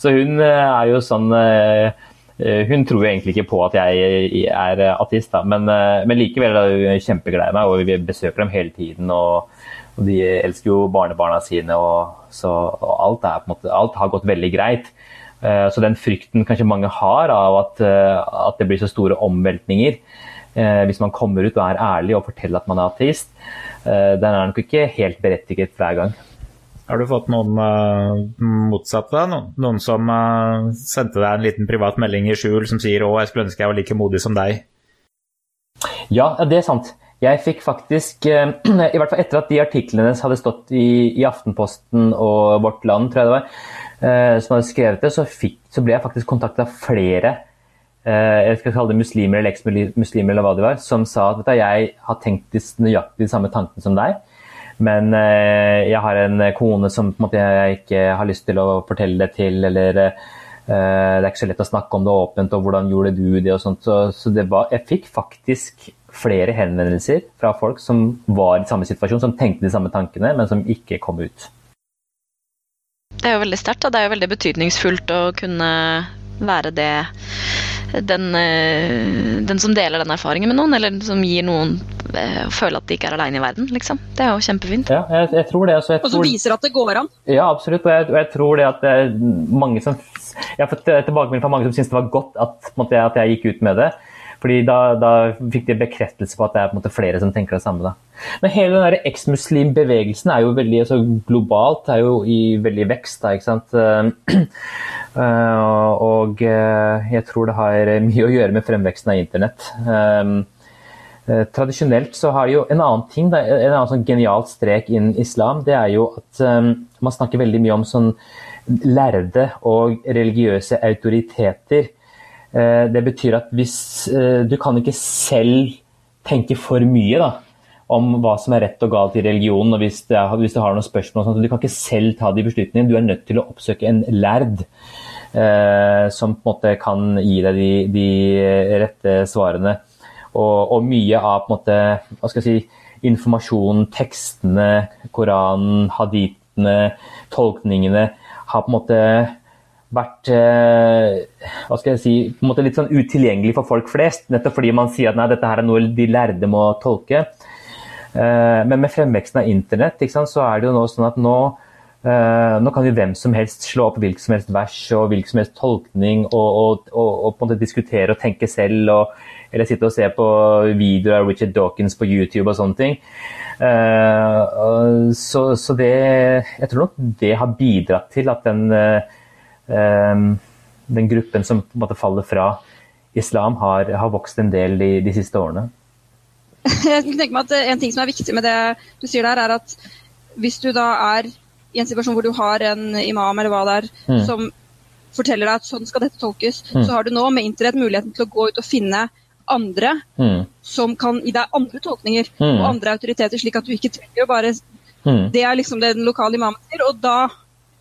så, hun eh, er jo sånn uh, hun tror jo egentlig ikke på at jeg er ateist, da. Men, men likevel er hun kjempeglad i meg, og vi besøker dem hele tiden. Og, og de elsker jo barnebarna sine, og, så, og alt, er, måte, alt har gått veldig greit. Eh, så den frykten kanskje mange har av at, eh, at det blir så store omveltninger eh, hvis man kommer ut og er ærlig og forteller at man er ateist, den er nok ikke helt berettiget hver gang. Har du fått noen uh, motsatte? Noen, som uh, sendte deg en liten privat melding i skjul som sier 'Å, jeg skulle ønske jeg var like modig som deg'? Ja, det er sant. Jeg fikk faktisk, i hvert fall etter at de artiklene hadde stått i, i, Aftenposten og Vårt Land, tror jeg det var, som hadde skrevet det, så, fikk, så ble jeg faktisk kontakta av flere eh, jeg skal kalle det muslimer eller eksmuslimer eller hva det var, som sa at jeg har tenkt nøyaktig de samme tankene som deg. Men eh, jeg har en kone som måte, jeg ikke har lyst til å fortelle det til, eller det er ikke så lett å snakke om det åpent, og hvordan gjorde du det og sånt. Så, så var, jeg fikk faktisk flere henvendelser fra folk som var i samme situasjon, som tenkte de samme tankene, men som ikke kom ut. Det er jo veldig sterkt, og det er jo veldig betydningsfullt å kunne være det den, eh, den, som deler den erfaringen med noen, eller som gir noen å føle at de ikke er alene i verden. liksom. Det er jo kjempefint. Ja, jeg, jeg tror det. Altså, jeg og som viser at det går an. Ja, absolutt. Og jeg, og jeg tror det at det er mange som Jeg har fått tilbakemelding fra mange som syns det var godt at, måte, at jeg gikk ut med det. Fordi da, da, fikk de bekreftelse på at det er på en måte flere som tenker det samme. Da. Men hele den eksmuslimbevegelsen er jo veldig altså, globalt, er jo i veldig vekst. Da, ikke sant? Uh, og uh, jeg tror det har mye å gjøre med fremveksten av internett. Tradisjonelt så har jo en annen ting, en annen sånn genialt strek innen islam, det er jo at man snakker veldig mye om sånn lærde og religiøse autoriteter Eh, det betyr at hvis eh, du kan ikke selv tenke for mye da, om hva som er rett og galt i religionen, og hvis, er, hvis du har noen spørsmål, sånt, du kan ikke selv ta de beslutningene. Du er nødt til å oppsøke en lærd eh, som på en måte kan gi deg de, de rette svarene. og, og mye av på en måte, hva skal jeg si, informasjonen, tekstene, Koranen, haditene, tolkningene, har på en måte vært eh, hva skal jeg si, på en måte litt sånn utilgjengelig for folk flest. Nettopp fordi man sier at nei, dette her er noe de lærde må tolke. Eh, men med fremveksten av internett sant, så er det jo nå sånn at nå, eh, nå kan jo hvem som helst slå opp hvilken som helst vers og hvilken som helst tolkning og, og, og, og på en måte diskutere og tenke selv. Og, eller sitte og se på videoer av Richard Dawkins på YouTube og sånne ting. Så, så det Jeg tror nok det har bidratt til at den den gruppen som på en måte faller fra islam, har, har vokst en del de, de, siste årene. Jeg tenker meg at En ting som er viktig med det du sier der, er at hvis du da er i en situasjon hvor du har en imam eller hva det er, mm. som forteller deg at sånn skal dette tolkes, mm. så har du nå med internett muligheten til å gå ut og finne andre mm. som kan gi deg andre tolkninger mm. og andre autoriteter, slik at du ikke trenger å bare mm. Det er liksom det den lokale imamen sier, og da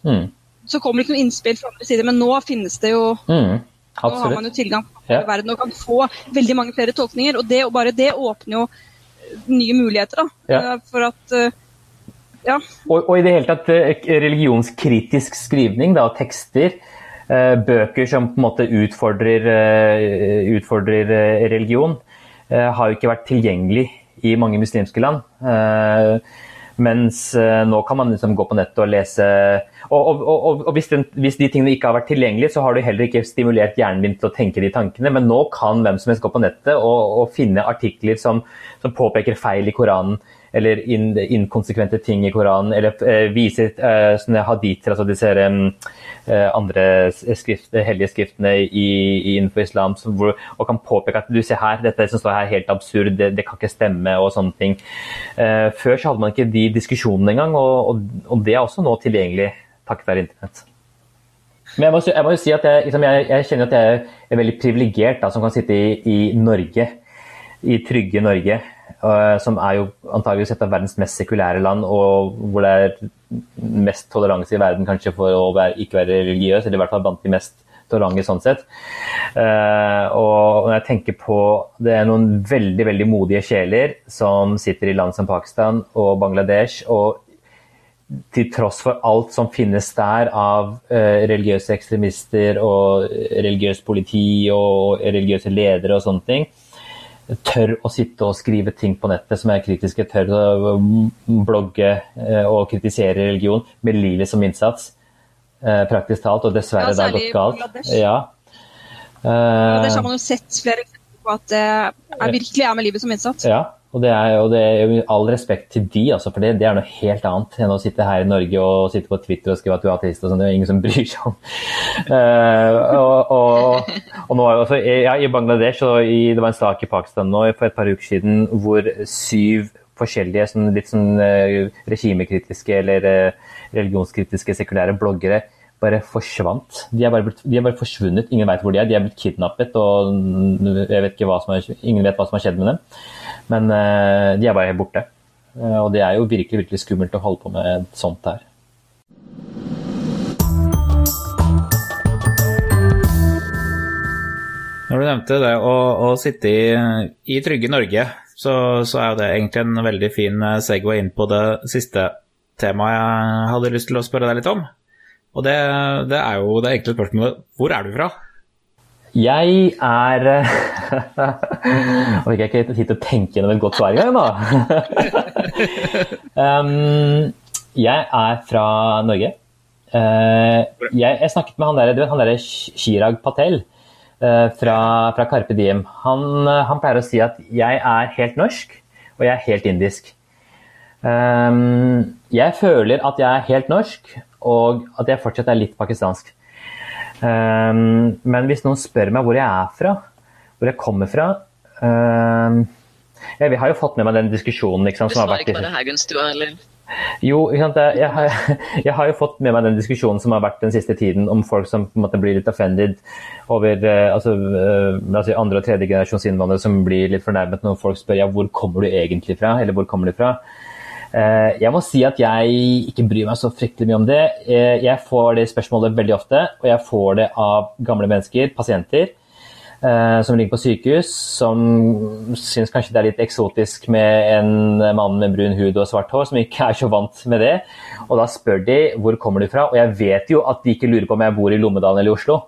mm så kommer det ikke noe innspill fra andre sider, men nå finnes det jo mm, Nå har man jo tilgang til ja. verden og kan få veldig mange flere tolkninger. Og det, og bare det åpner jo eh, nye muligheter da, ja. Eh, for at uh, ja. Og, og, i det hele tatt religionskritisk skrivning, da, tekster, bøker som på en måte utfordrer, utfordrer religion, har jo ikke vært tilgjengelig i mange muslimske land. Mens nå kan man liksom gå på nettet og lese og, og, og, hvis, den, hvis, de tingene ikke har vært tilgjengelige, så har du heller ikke stimulert hjernen din til å tenke de tankene. Men nå kan hvem som helst gå på nettet og, finne artikler som, som, påpeker feil i Koranen, eller inkonsekvente ting i Koranen, eller eh, viser eh, haditer, altså disse um, uh, andre skrift, hellige skriftene i, i, innenfor islam, hvor, og kan påpeke at du ser her, dette som står her er helt absurd, det, det, kan ikke stemme, og sånne ting. før så hadde man ikke de diskusjonene engang, og, og det er også nå tilgjengelig takket være internett. Men jeg må, jeg må, jo si at jeg, liksom, jeg, jeg, kjenner at jeg er veldig privilegert som kan sitte i, i, Norge, i trygge Norge, uh, som er jo antageligvis et av verdens mest sekulære land, og hvor det er mest toleranse i verden kanskje for å være, ikke være religiøs, eller i hvert fall blant de mest tolerante sånn sett. Uh, og når jeg tenker på Det er noen veldig veldig modige sjeler som sitter i land som Pakistan og Bangladesh og til tross for alt som finnes der av eh, religiøse ekstremister og religiøs politi og religiøse ledere og sånne ting, tør å sitte og skrive ting på nettet som er kritiske, tør å blogge eh, og kritisere religion med livet som innsats. eh, praktisk talt, og dessverre ja, det har gått galt. Ja. Uh, det har man jo sett flere eksempler på at det er, virkelig er med livet som innsats. Ja, og det er jo all respekt til de, altså, for det, det, er noe helt annet enn å sitte her i Norge og sitte på Twitter og skrive at du er ateist. og sånn, Det er ingen som bryr seg om. Uh, og, og, og, nå altså ja, I Bangladesh og i, det var en sak i Pakistan nå for et par uker siden hvor syv forskjellige sånn, litt sånn uh, regimekritiske eller uh, religionskritiske sekulære bloggere bare forsvant. De er bare, de er bare forsvunnet. Ingen vet hvor de er. De er blitt kidnappet, og vet er, ingen vet hva som har skjedd med dem. Men uh, de er bare helt borte. Uh, og det er jo virkelig, virkelig skummelt å holde på med sånt her. Når du nevnte det å, å sitte i, i, trygge Norge, så, så, er det egentlig en veldig fin eh, segway inn på det siste temaet jeg hadde lyst til å spørre deg litt om. Og det, det er jo det enkle spørsmålet hvor er du fra? Jeg er Nå fikk jeg ikke tid til å tenke gjennom et godt svar engang, da. um, jeg er fra Norge. Uh, jeg, jeg, snakket med han der, vet, han der Chirag Patel uh, fra, fra, Carpe Diem. Han, uh, han, pleier å si at jeg er helt norsk, og jeg er helt indisk. Um, jeg føler at jeg er helt norsk, og at jeg fortsatt er litt pakistansk. Um, men hvis noen spør meg hvor jeg er fra, hvor jeg kommer fra um, ja, Vi har jo fått med meg den diskusjonen liksom, som har vært Du sa ikke bare Haugenstua, eller? Jo, jeg har, jeg, har, jo fått med meg den diskusjonen som har vært den siste tiden om folk som på en måte blir litt offended over uh, altså, uh, altså andre- og tredje generasjons innvandrere som blir litt fornærmet når folk spør ja, hvor kommer du egentlig fra, eller hvor kommer du fra. Eh, jeg må si at jeg ikke bryr meg så fryktelig mye om det. Eh, jeg får det spørsmålet veldig ofte, og jeg får det av gamle mennesker, pasienter. eh, som ligger på sykehus, som syns kanskje det er litt eksotisk med en mann med brun hud og svart hår, som ikke er så vant med det. Og da spør de hvor kommer du fra, og jeg vet jo at de ikke lurer på om jeg bor i Lommedalen eller i Oslo.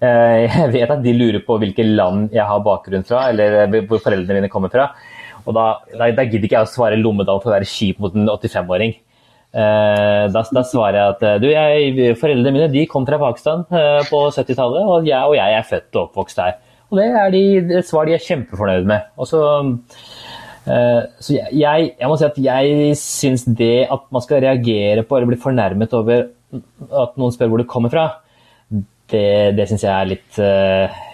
Jeg vet at de lurer på hvilke land jeg har bakgrunn fra, eller hvor foreldrene mine kommer fra. Og da, da, da gidder ikke jeg å svare Lommedal for å være kjip mot en 85-åring. Uh, da, da, svarer jeg at du, jeg, foreldrene mine de kom fra Pakistan uh, på 70-tallet, og, og, jeg er født og oppvokst der. Og det er de, et svar de er kjempefornøyd med. Og så, uh, så jeg, jeg, må si at jeg syns det at man skal reagere på eller bli fornærmet over at noen spør hvor du kommer fra, det, det syns jeg er litt,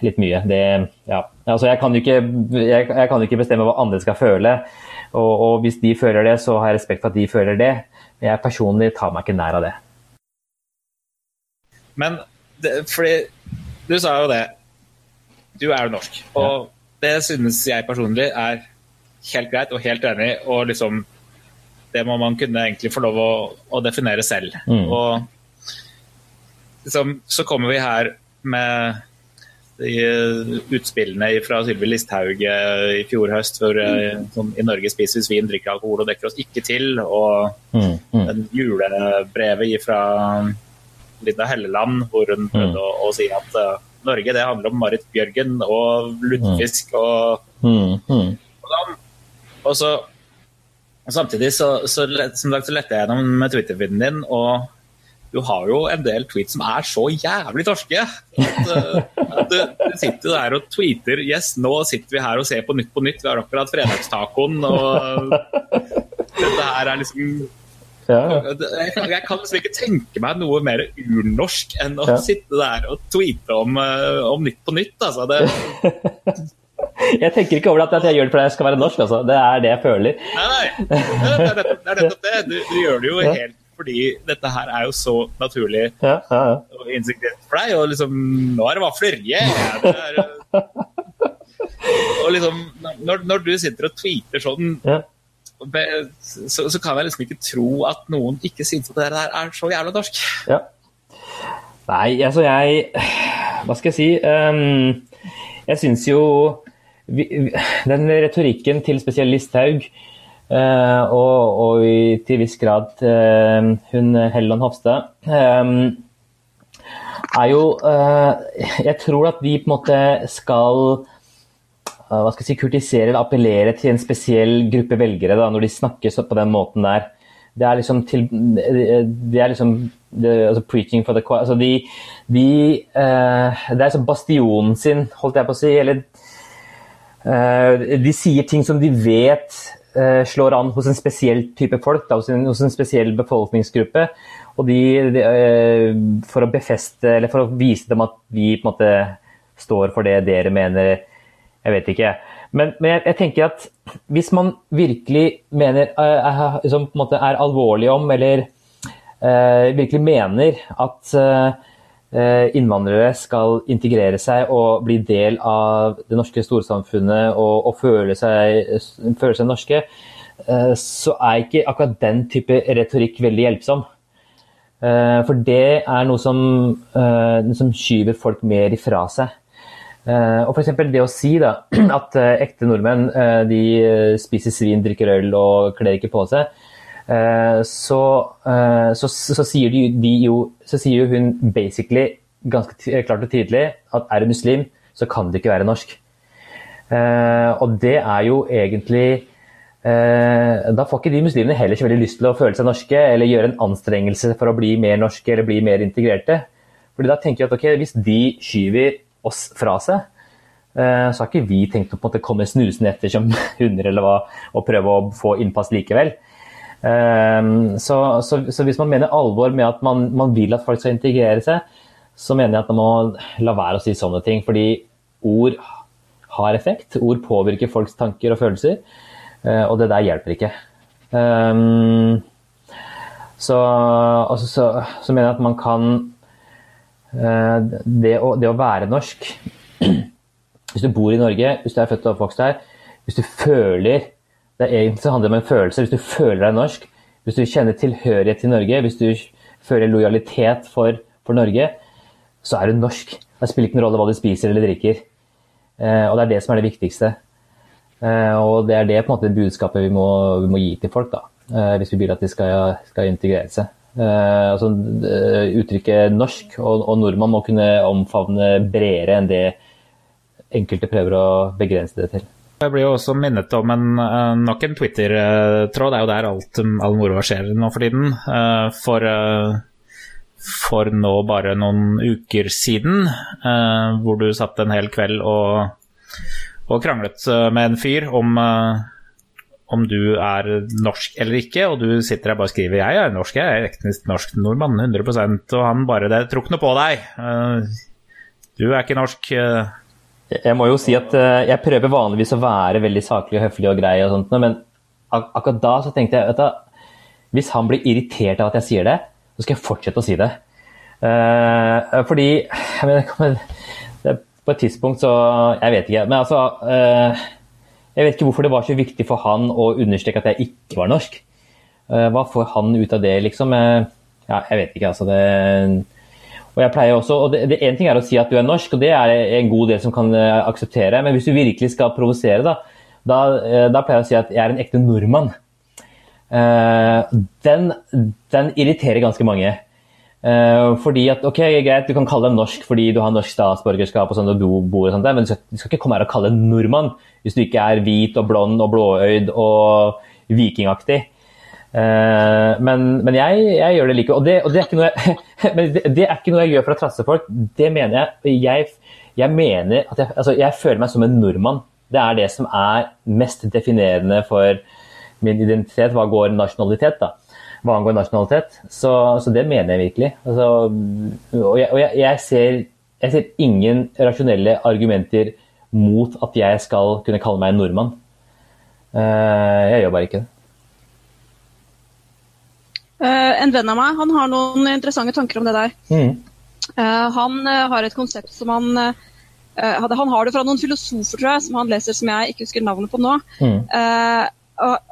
litt mye. Det, ja. Altså jeg, kan ikke, jeg, jeg kan ikke bestemme hva andre skal føle. Og, og, hvis de føler det, så har jeg respekt for at de føler det. Men Jeg personlig tar meg ikke nær av det. Men det, fordi du sa jo det. Du er jo norsk. Og ja. det synes jeg personlig er helt greit og helt enig og liksom Det må man kunne egentlig få lov å, å definere selv. Mm. Og liksom, så kommer vi her med utspillene fra Sylvi Listhaug eh, i fjor høst, hvor eh, sånn, i Norge spiser vi svin, drikker alkohol og dekker oss ikke til. Og mm, mm. julebrevet fra Linda Helleland, hvor hun prøvde mm. å, å, si at uh, Norge det handler om Marit Bjørgen og lutefisk og, og sånn. Og så Samtidig så, så, som sagt, så lette jeg gjennom Twitter-feeden din, og du har jo en del tweets som er så jævlig torske. At, uh, at du, du, sitter der og tweeter Yes, nå sitter vi her og ser på Nytt på Nytt. Vi har akkurat fredagstacoen, og dette her er liksom ja. jeg, jeg, kan liksom ikke tenke meg noe mer urnorsk enn å ja. sitte der og tweete om, uh, om Nytt på Nytt. Altså. Det, jeg tenker ikke over at jeg gjør det fordi jeg skal være norsk, altså. Det er det jeg føler. Nei, nei. Det er nettopp det. Du, du, gjør det jo helt fordi dette her er jo så naturlig ja, ja, ja. og insektivt for deg. Og liksom Nå er det vafler! Yeah! Er, og liksom når, når, du sitter og tweeter sånn så, så, kan jeg liksom ikke tro at noen ikke syns at det der er så jævla norsk. Ja. Nei, altså jeg Hva skal jeg si? Um, jeg syns jo vi, Den retorikken til spesielt Listhaug Uh, og, og til viss grad eh, hun Helland Hofstad Eh, er jo uh, Jeg tror at de på en måte skal hva skal jeg si, kurtisere eller appellere til en spesiell gruppe velgere da, når de snakker på den måten der. Det er liksom, til, det er liksom det, altså preaching for the altså de, de Det er liksom bastionen sin, holdt jeg på å si. Eller de sier ting som de vet Eh, slår an hos en spesiell type folk, da, hos, en, hos, en, spesiell befolkningsgruppe. Og de, de, eh, for å befeste, eller for å vise dem at vi på en måte står for det dere mener Jeg vet ikke. Men, men jeg, jeg, tenker at hvis man virkelig mener på en måte er alvorlig om, eller uh, virkelig mener at uh, Eh, innvandrere skal integrere seg og bli del av det norske storsamfunnet og, og føle, seg, føle, seg, norske, eh, så er ikke akkurat den type retorikk veldig hjelpsom. Eh, for det er noe som, som skyver folk mer ifra seg. Og f.eks. det å si da, at ekte nordmenn de spiser svin, drikker øl og kler ikke på seg, Eh, så, eh, så, så, sier de, de jo, så sier jo hun basically ganske klart og tydelig at er du muslim, så kan du ikke være norsk. Eh, og det er jo egentlig Da får ikke de muslimene heller så veldig lyst til å føle seg norske eller gjøre en anstrengelse for å bli mer norske eller bli mer integrerte. Fordi da tenker jeg at ok, Hvis de skyver oss fra seg, så har ikke vi tenkt å komme snusende etter som hunder eller hva, og prøve å få innpass likevel. Ehm, så, så, så, hvis man mener alvor med at man, man, vil at folk skal integrere seg, så mener jeg at man må la være å si sånne ting. Fordi ord har effekt. Ord påvirker folks tanker og følelser, eh, og det der hjelper ikke. Ehm, så, så, så, mener jeg at man kan eh, det å, det å være norsk Hvis du bor i Norge, hvis du er født og oppvokst her, hvis du føler det er egentlig handler om en følelse. Hvis du føler deg norsk, hvis du kjenner tilhørighet til Norge, hvis du føler lojalitet for, for Norge, så er du norsk. Det spiller ikke noen rolle hva du spiser eller drikker. Eh, og det er det som er det viktigste. Eh, og det er det på en måte budskapet vi må, vi må gi til folk, da, hvis vi vil at de skal, skal integrere seg. altså, uttrykket norsk og, og, nordmann må kunne omfavne bredere enn det enkelte prøver å begrense det til. Jeg blir jo også minnet om en, nok en Twitter-tråd. Det er jo der alt all moroa skjer nå for tiden. For for nå bare noen uker siden, eh, hvor du satt en hel kveld og, og kranglet eh, med en fyr om, eh, om du er norsk eller ikke, og du sitter her bare og skriver 'jeg er norsk, jeg er etnisk norsk nordmann', 100% og han bare 'det tror ikke noe på deg', du er ikke norsk'. Jeg må jo si at jeg prøver vanligvis å være veldig saklig og høflig og grei, og sånt, men ak akkurat da så tenkte jeg at hvis han blir irritert av at jeg sier det, så skal jeg fortsette å si det. Uh, fordi jeg mener, På et tidspunkt så Jeg vet ikke. Men altså uh, Jeg vet ikke hvorfor det var så viktig for han å understreke at jeg ikke var norsk. Uh, hva får han ut av det, liksom? ja, jeg vet ikke, altså. Det, og jeg pleier også, og det, det En ting er å si at du er norsk, og det er en god del som kan akseptere. Men hvis du virkelig skal provosere, da, da, da, pleier jeg å si at jeg er en ekte nordmann. den, den irriterer ganske mange. Uh, fordi at, ok, greit, Du kan kalle deg norsk fordi du har norsk statsborgerskap, og sånn, og du bor og sånt, men du skal, du skal ikke komme her og kalle deg nordmann hvis du ikke er hvit og blond og blåøyd og vikingaktig. Uh, men, men jeg, jeg, gjør det like. Og, det, og det, er jeg, det, det, er ikke noe jeg gjør for å trasse folk. Det mener jeg. Jeg, jeg mener at altså, jeg føler meg som en nordmann. Det er det som er mest definerende for min identitet hva går nasjonalitet. da hva angår nasjonalitet. Så, så, det mener jeg virkelig. Altså, og og jeg, ser, jeg, ser, ingen rasjonelle argumenter mot at jeg skal kunne kalle meg en nordmann. Uh, jeg gjør bare ikke det. Uh, en venn av meg han har noen interessante tanker om det der. Mm. Uh, han har et konsept som han hadde, Han har det fra noen filosofer tror jeg, som han leser som jeg ikke husker navnet på nå. Mm.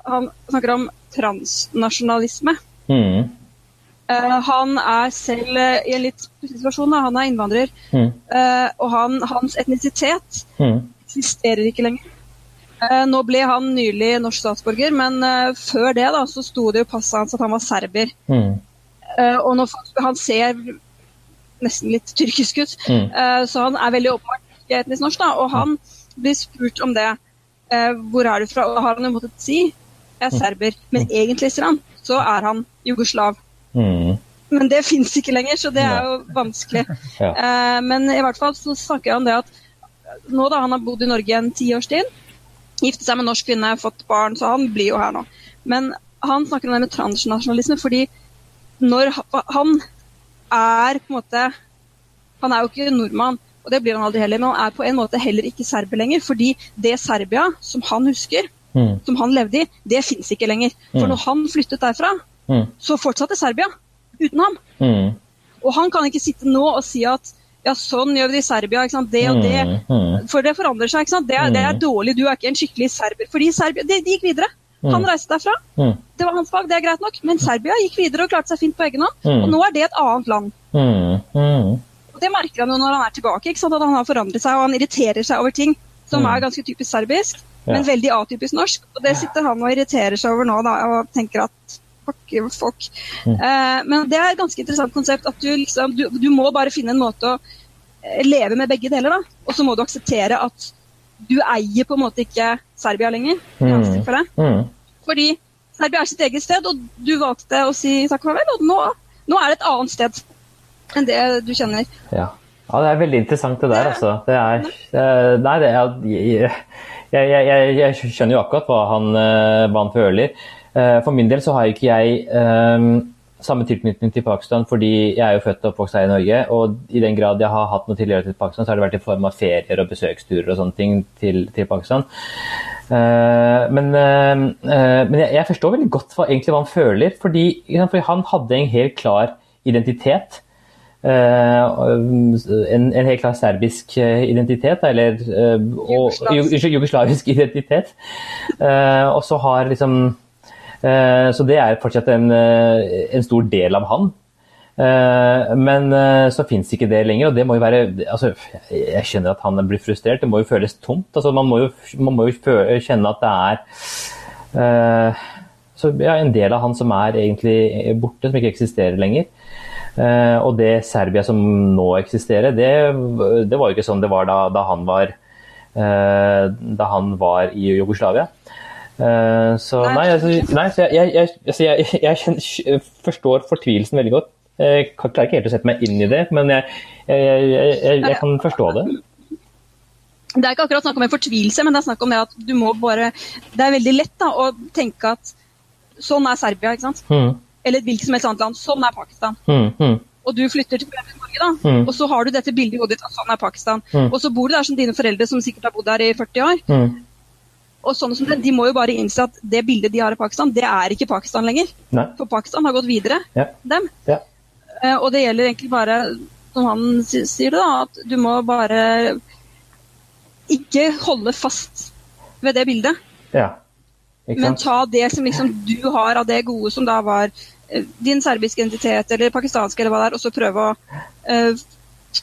han snakker om transnasjonalisme. Mm. Uh, han er selv uh, i en litt situasjon. Da. Han er innvandrer. Mm. Uh, og han, hans etnisitet mm. eksisterer ikke lenger. Nå ble han nylig norsk statsborger, men før det da, så sto det jo passet hans at han var serber. Mm. og når han ser nesten litt tyrkisk ut, mm. så han er veldig åpenbart ikke etnisk norsk. Da, og han blir spurt om det. hvor er du fra? Og har han jo måttet si jeg er serber. Men egentlig, sier han, så er han jugoslav. Mm. Men det fins ikke lenger, så det er jo vanskelig. ja. eh, men i hvert fall så snakker han det at nå da han har bodd i Norge en tiårstid, giftet seg med norsk kvinne, fått barn, så han blir jo her nå. Men han snakker om det med transnasjonalisme fordi når han er på en måte Han er jo ikke nordmann, og det blir han aldri heller, men han er på en måte heller ikke serber lenger. Fordi det Serbia som han husker, mm. som han levde i, det fins ikke lenger. For mm. når han flyttet derfra, mm. så fortsatte Serbia uten ham. Mm. Og han kan ikke sitte nå og si at ja, sånn gjør vi det i Serbia, det og det. Mm. For det forandrer seg. Det er, det, er, dårlig, du er ikke en skikkelig serber. Fordi Serbia, de, de gikk videre. Han reiste derfra. Det var hans fag, det er greit nok. Men Serbia gikk videre og klarte seg fint på egen hånd. Og nå er det et annet land. Og Det merker han jo når han er tilbake, at han har forandret seg og han irriterer seg over ting som er ganske typisk serbisk men veldig atypisk norsk. Og det sitter han og irriterer seg over nå da, og tenker at fuck, fuck. Mm. Eh, men det er et ganske interessant konsept. at du, liksom, du, du, må bare finne en måte å eh, leve med begge deler. da, Og så må du akseptere at du eier på en måte ikke Serbia lenger. Mm. For Mm. Fordi Serbia er sitt eget sted, og du valgte å si takk farvel. Og nå, nå er det et annet sted enn det du kjenner. Ja. ja det er veldig interessant det der, altså. Det er, det, nei, det er jeg, jeg, jeg, skjønner jo akkurat hva han, eh, hva han føler. Eh, for min del så har ikke jeg um, samme tilknytning til Pakistan, fordi jeg er jo født og oppvokst her i Norge. Og i den grad jeg har hatt noe tilhørighet til Pakistan, så har det vært i form av ferier og besøksturer og sånne ting til, til Pakistan. Uh, men, uh, uh, men jeg, jeg, forstår veldig godt hva, egentlig hva han føler, fordi, fordi han hadde en helt klar identitet. Eh, en, en, helt klar serbisk eh, identitet, eller Jugoslavisk. og, jugoslavisk identitet. og så har liksom Så det er fortsatt en, en stor del av han. Eh, men eh, så fins ikke det lenger, og det må jo være altså, Jeg skjønner at han blir frustrert, det må jo føles tomt. Altså, man, må jo, man må jo føle, kjenne at det er så, ja, en del av han som er egentlig borte, som ikke eksisterer lenger. Uh, og det Serbia som nå eksisterer, det, det var jo ikke sånn det var da, da han var uh, da han var i Jugoslavia. Så nei, altså, nei så jeg, jeg, altså, jeg, jeg, forstår fortvilelsen veldig godt. Jeg klarer ikke helt å sette meg inn i det, men jeg, kan forstå det. Det er ikke akkurat snakk om en fortvilelse, men det er snakk om det at du må bare Det er veldig lett da, å tenke at sånn er Serbia, ikke sant? Mm. Eller hvilket som helst annet land. Sånn er Pakistan. Mm, mm. Og du flytter til Norge, da, mm. og så har du dette bildet i hodet ditt at sånn er Pakistan. Mm. Og så bor du der som dine foreldre, som sikkert har bodd der i 40 år. Og sånne som det, De må jo bare innse at det bildet de har av Pakistan, det er ikke Pakistan lenger. Nei. For Pakistan har gått videre, ja. dem. Ja. Eh, og det gjelder egentlig bare, som han sier det, da, at du må bare ikke holde fast ved det bildet. Ja. Men ta det som liksom du har av det gode som da var eh, din serbiske identitet eller pakistanske eller hva det er, og så prøve å uh,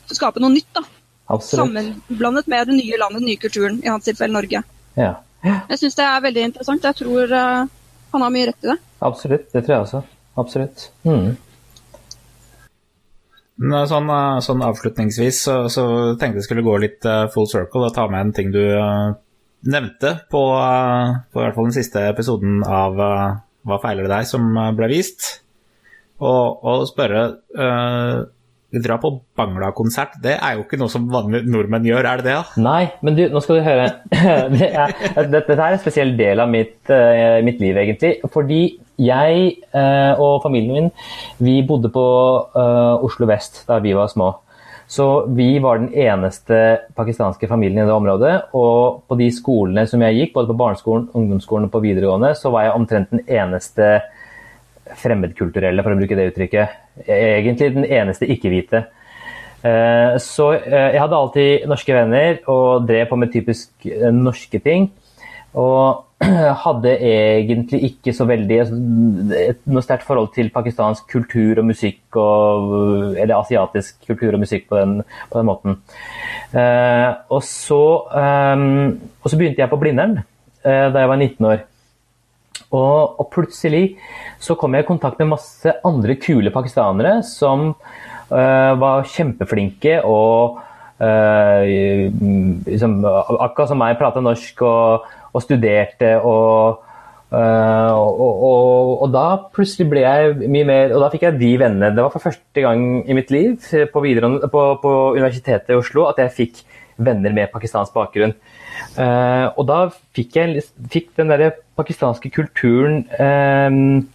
skape noe nytt. da. Absolutt. Sammenblandet med det nye landet, den nye kulturen, i hans tilfelle Norge. Ja. Jeg syns det er veldig interessant. Jeg tror uh, han har mye rett i det. Absolutt, det tror jeg også. Absolutt. Mm. Sånn, eh, sånn, avslutningsvis så, så, tenkte jeg skulle gå litt uh, full circle og ta med en ting du uh, nevnte på, på i hvert fall den siste episoden av Hva feiler det deg, som ble vist. Og, og spørre Dra på Bangla-konsert, det er jo ikke noe som vanlige nordmenn gjør, er det det? da? Nei, men du, nå skal du høre. det er, dette er en spesiell del av mitt, uh, mitt liv, egentlig. Fordi jeg uh, og familien min vi bodde på uh, Oslo vest da vi var små. Så vi var den eneste pakistanske familien i det området. Og på de skolene som jeg gikk, både på barneskolen, ungdomsskolen og på videregående, så var jeg omtrent den eneste fremmedkulturelle, for å bruke det uttrykket. Egentlig den eneste ikke-hvite. Eh, så eh, jeg hadde alltid norske venner og drev på med typisk eh, norske ting. Og hadde egentlig ikke så veldig altså, noe sterkt forhold til pakistansk kultur og musikk, og, eller asiatisk kultur og musikk på den, på den måten. Og så, og, så, begynte jeg på Blindern da jeg var 19 år. Og, og, plutselig så kom jeg i kontakt med masse andre kule pakistanere som uh, var kjempeflinke og uh, liksom, Akkurat som meg, prata norsk og, og studerte og, uh, og, og, da plutselig ble jeg mye mer Og da fikk jeg de vennene. Det var for første gang i mitt liv på, på, på Universitetet i Oslo at jeg fikk venner med pakistansk bakgrunn. Uh, og da fikk jeg fikk den der pakistanske kulturen um,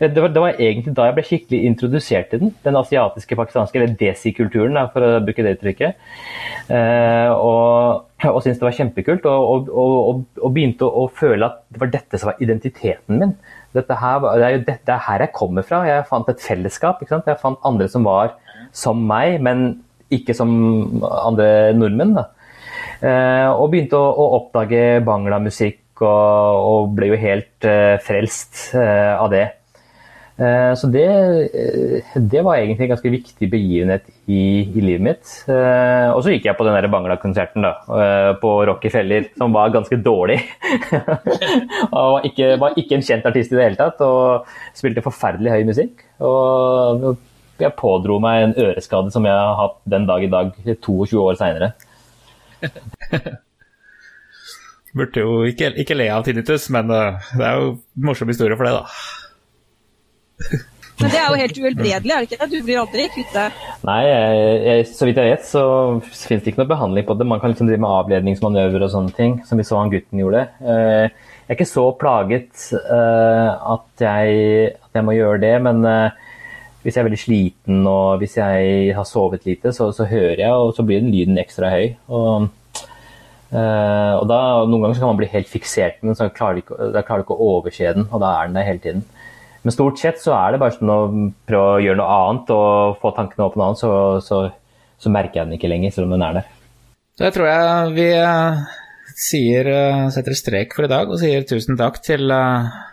det, var, det var, egentlig da jeg ble skikkelig introdusert til den. Den asiatiske pakistanske, eller desi-kulturen, for å bruke det uttrykket. Uh, og, og syntes det var kjempekult. Og, og, og begynte å, føle at det var dette som var identiteten min. Dette her, det er jo dette her jeg kommer fra. Jeg fant et fellesskap. Jeg fant andre som var som meg, men ikke som andre nordmenn. da. Eh, og begynte å, å oppdage bangla-musikk og, og, ble jo helt uh, frelst uh, av det. Så det, det, var egentlig en ganske viktig begivenhet i, i livet mitt. og så gikk jeg på den Bangla-konserten da, på Rockefeller, som var ganske dårlig. og var ikke, var ikke, en kjent artist i det hele tatt, og spilte forferdelig høy musikk. Og jeg pådro meg en øreskade som jeg har hatt den dag i dag, 22 år seinere. Burde jo ikke, ikke, le av tinnitus, men uh, det er jo morsom historie for det, da. Men det er jo helt uhelbredelig, er det ikke? Du blir aldri kvitt det? Nei, jeg, jeg, så vidt jeg vet så finnes det ikke noe behandling på det. Man kan liksom drive med avledningsmanøver og sånne ting, som vi så han gutten gjorde. Uh, jeg er ikke så plaget uh, at, jeg, at, jeg, må gjøre det, men hvis jeg er veldig sliten og hvis jeg har sovet lite, så, så hører jeg, og så blir den lyden ekstra høy. Og, øh, og da, Noen ganger kan man bli helt fiksert med den, så da klarer du ikke å overse den, og da er den der hele tiden. Men stort sett så er det bare sånn å prøve å gjøre noe annet og få tankene opp på noe annet, så, så, så, merker jeg den ikke lenger, selv om den er der. Jeg tror jeg vi uh, sier, uh, setter strek for i dag og sier tusen takk til uh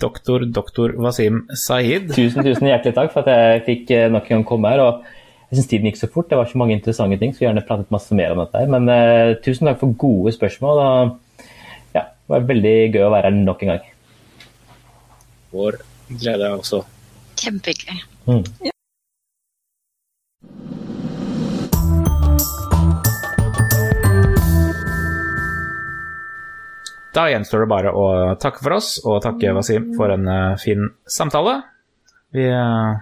doktor, doktor Wasim Saeed. Tusen, tusen hjertelig takk for at jeg fikk eh, nok en gang komme her. og jeg syns tiden gikk så fort. Det var så mange interessante ting. Skulle gjerne pratet masse mer om dette. her, Men uh, tusen takk for gode spørsmål. og ja, Det var veldig gøy å være her nok en gang. Vår glede også. Kjempehyggelig. Mm. Da gjenstår det bare å takke for oss og takke Wasim for en uh, fin samtale. Vi uh,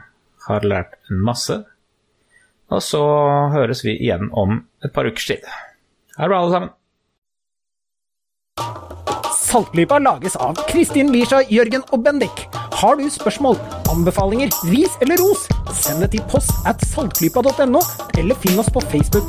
har lært masse. Og så høres vi igjen om et par ukers tid. Ha det bra, alle sammen. Saltklypa lages av Kristin Lisha, Jørgen og Bendik. Har du spørsmål, anbefalinger, ris eller ros, send det til post at saltklypa.no, eller finn oss på Facebook.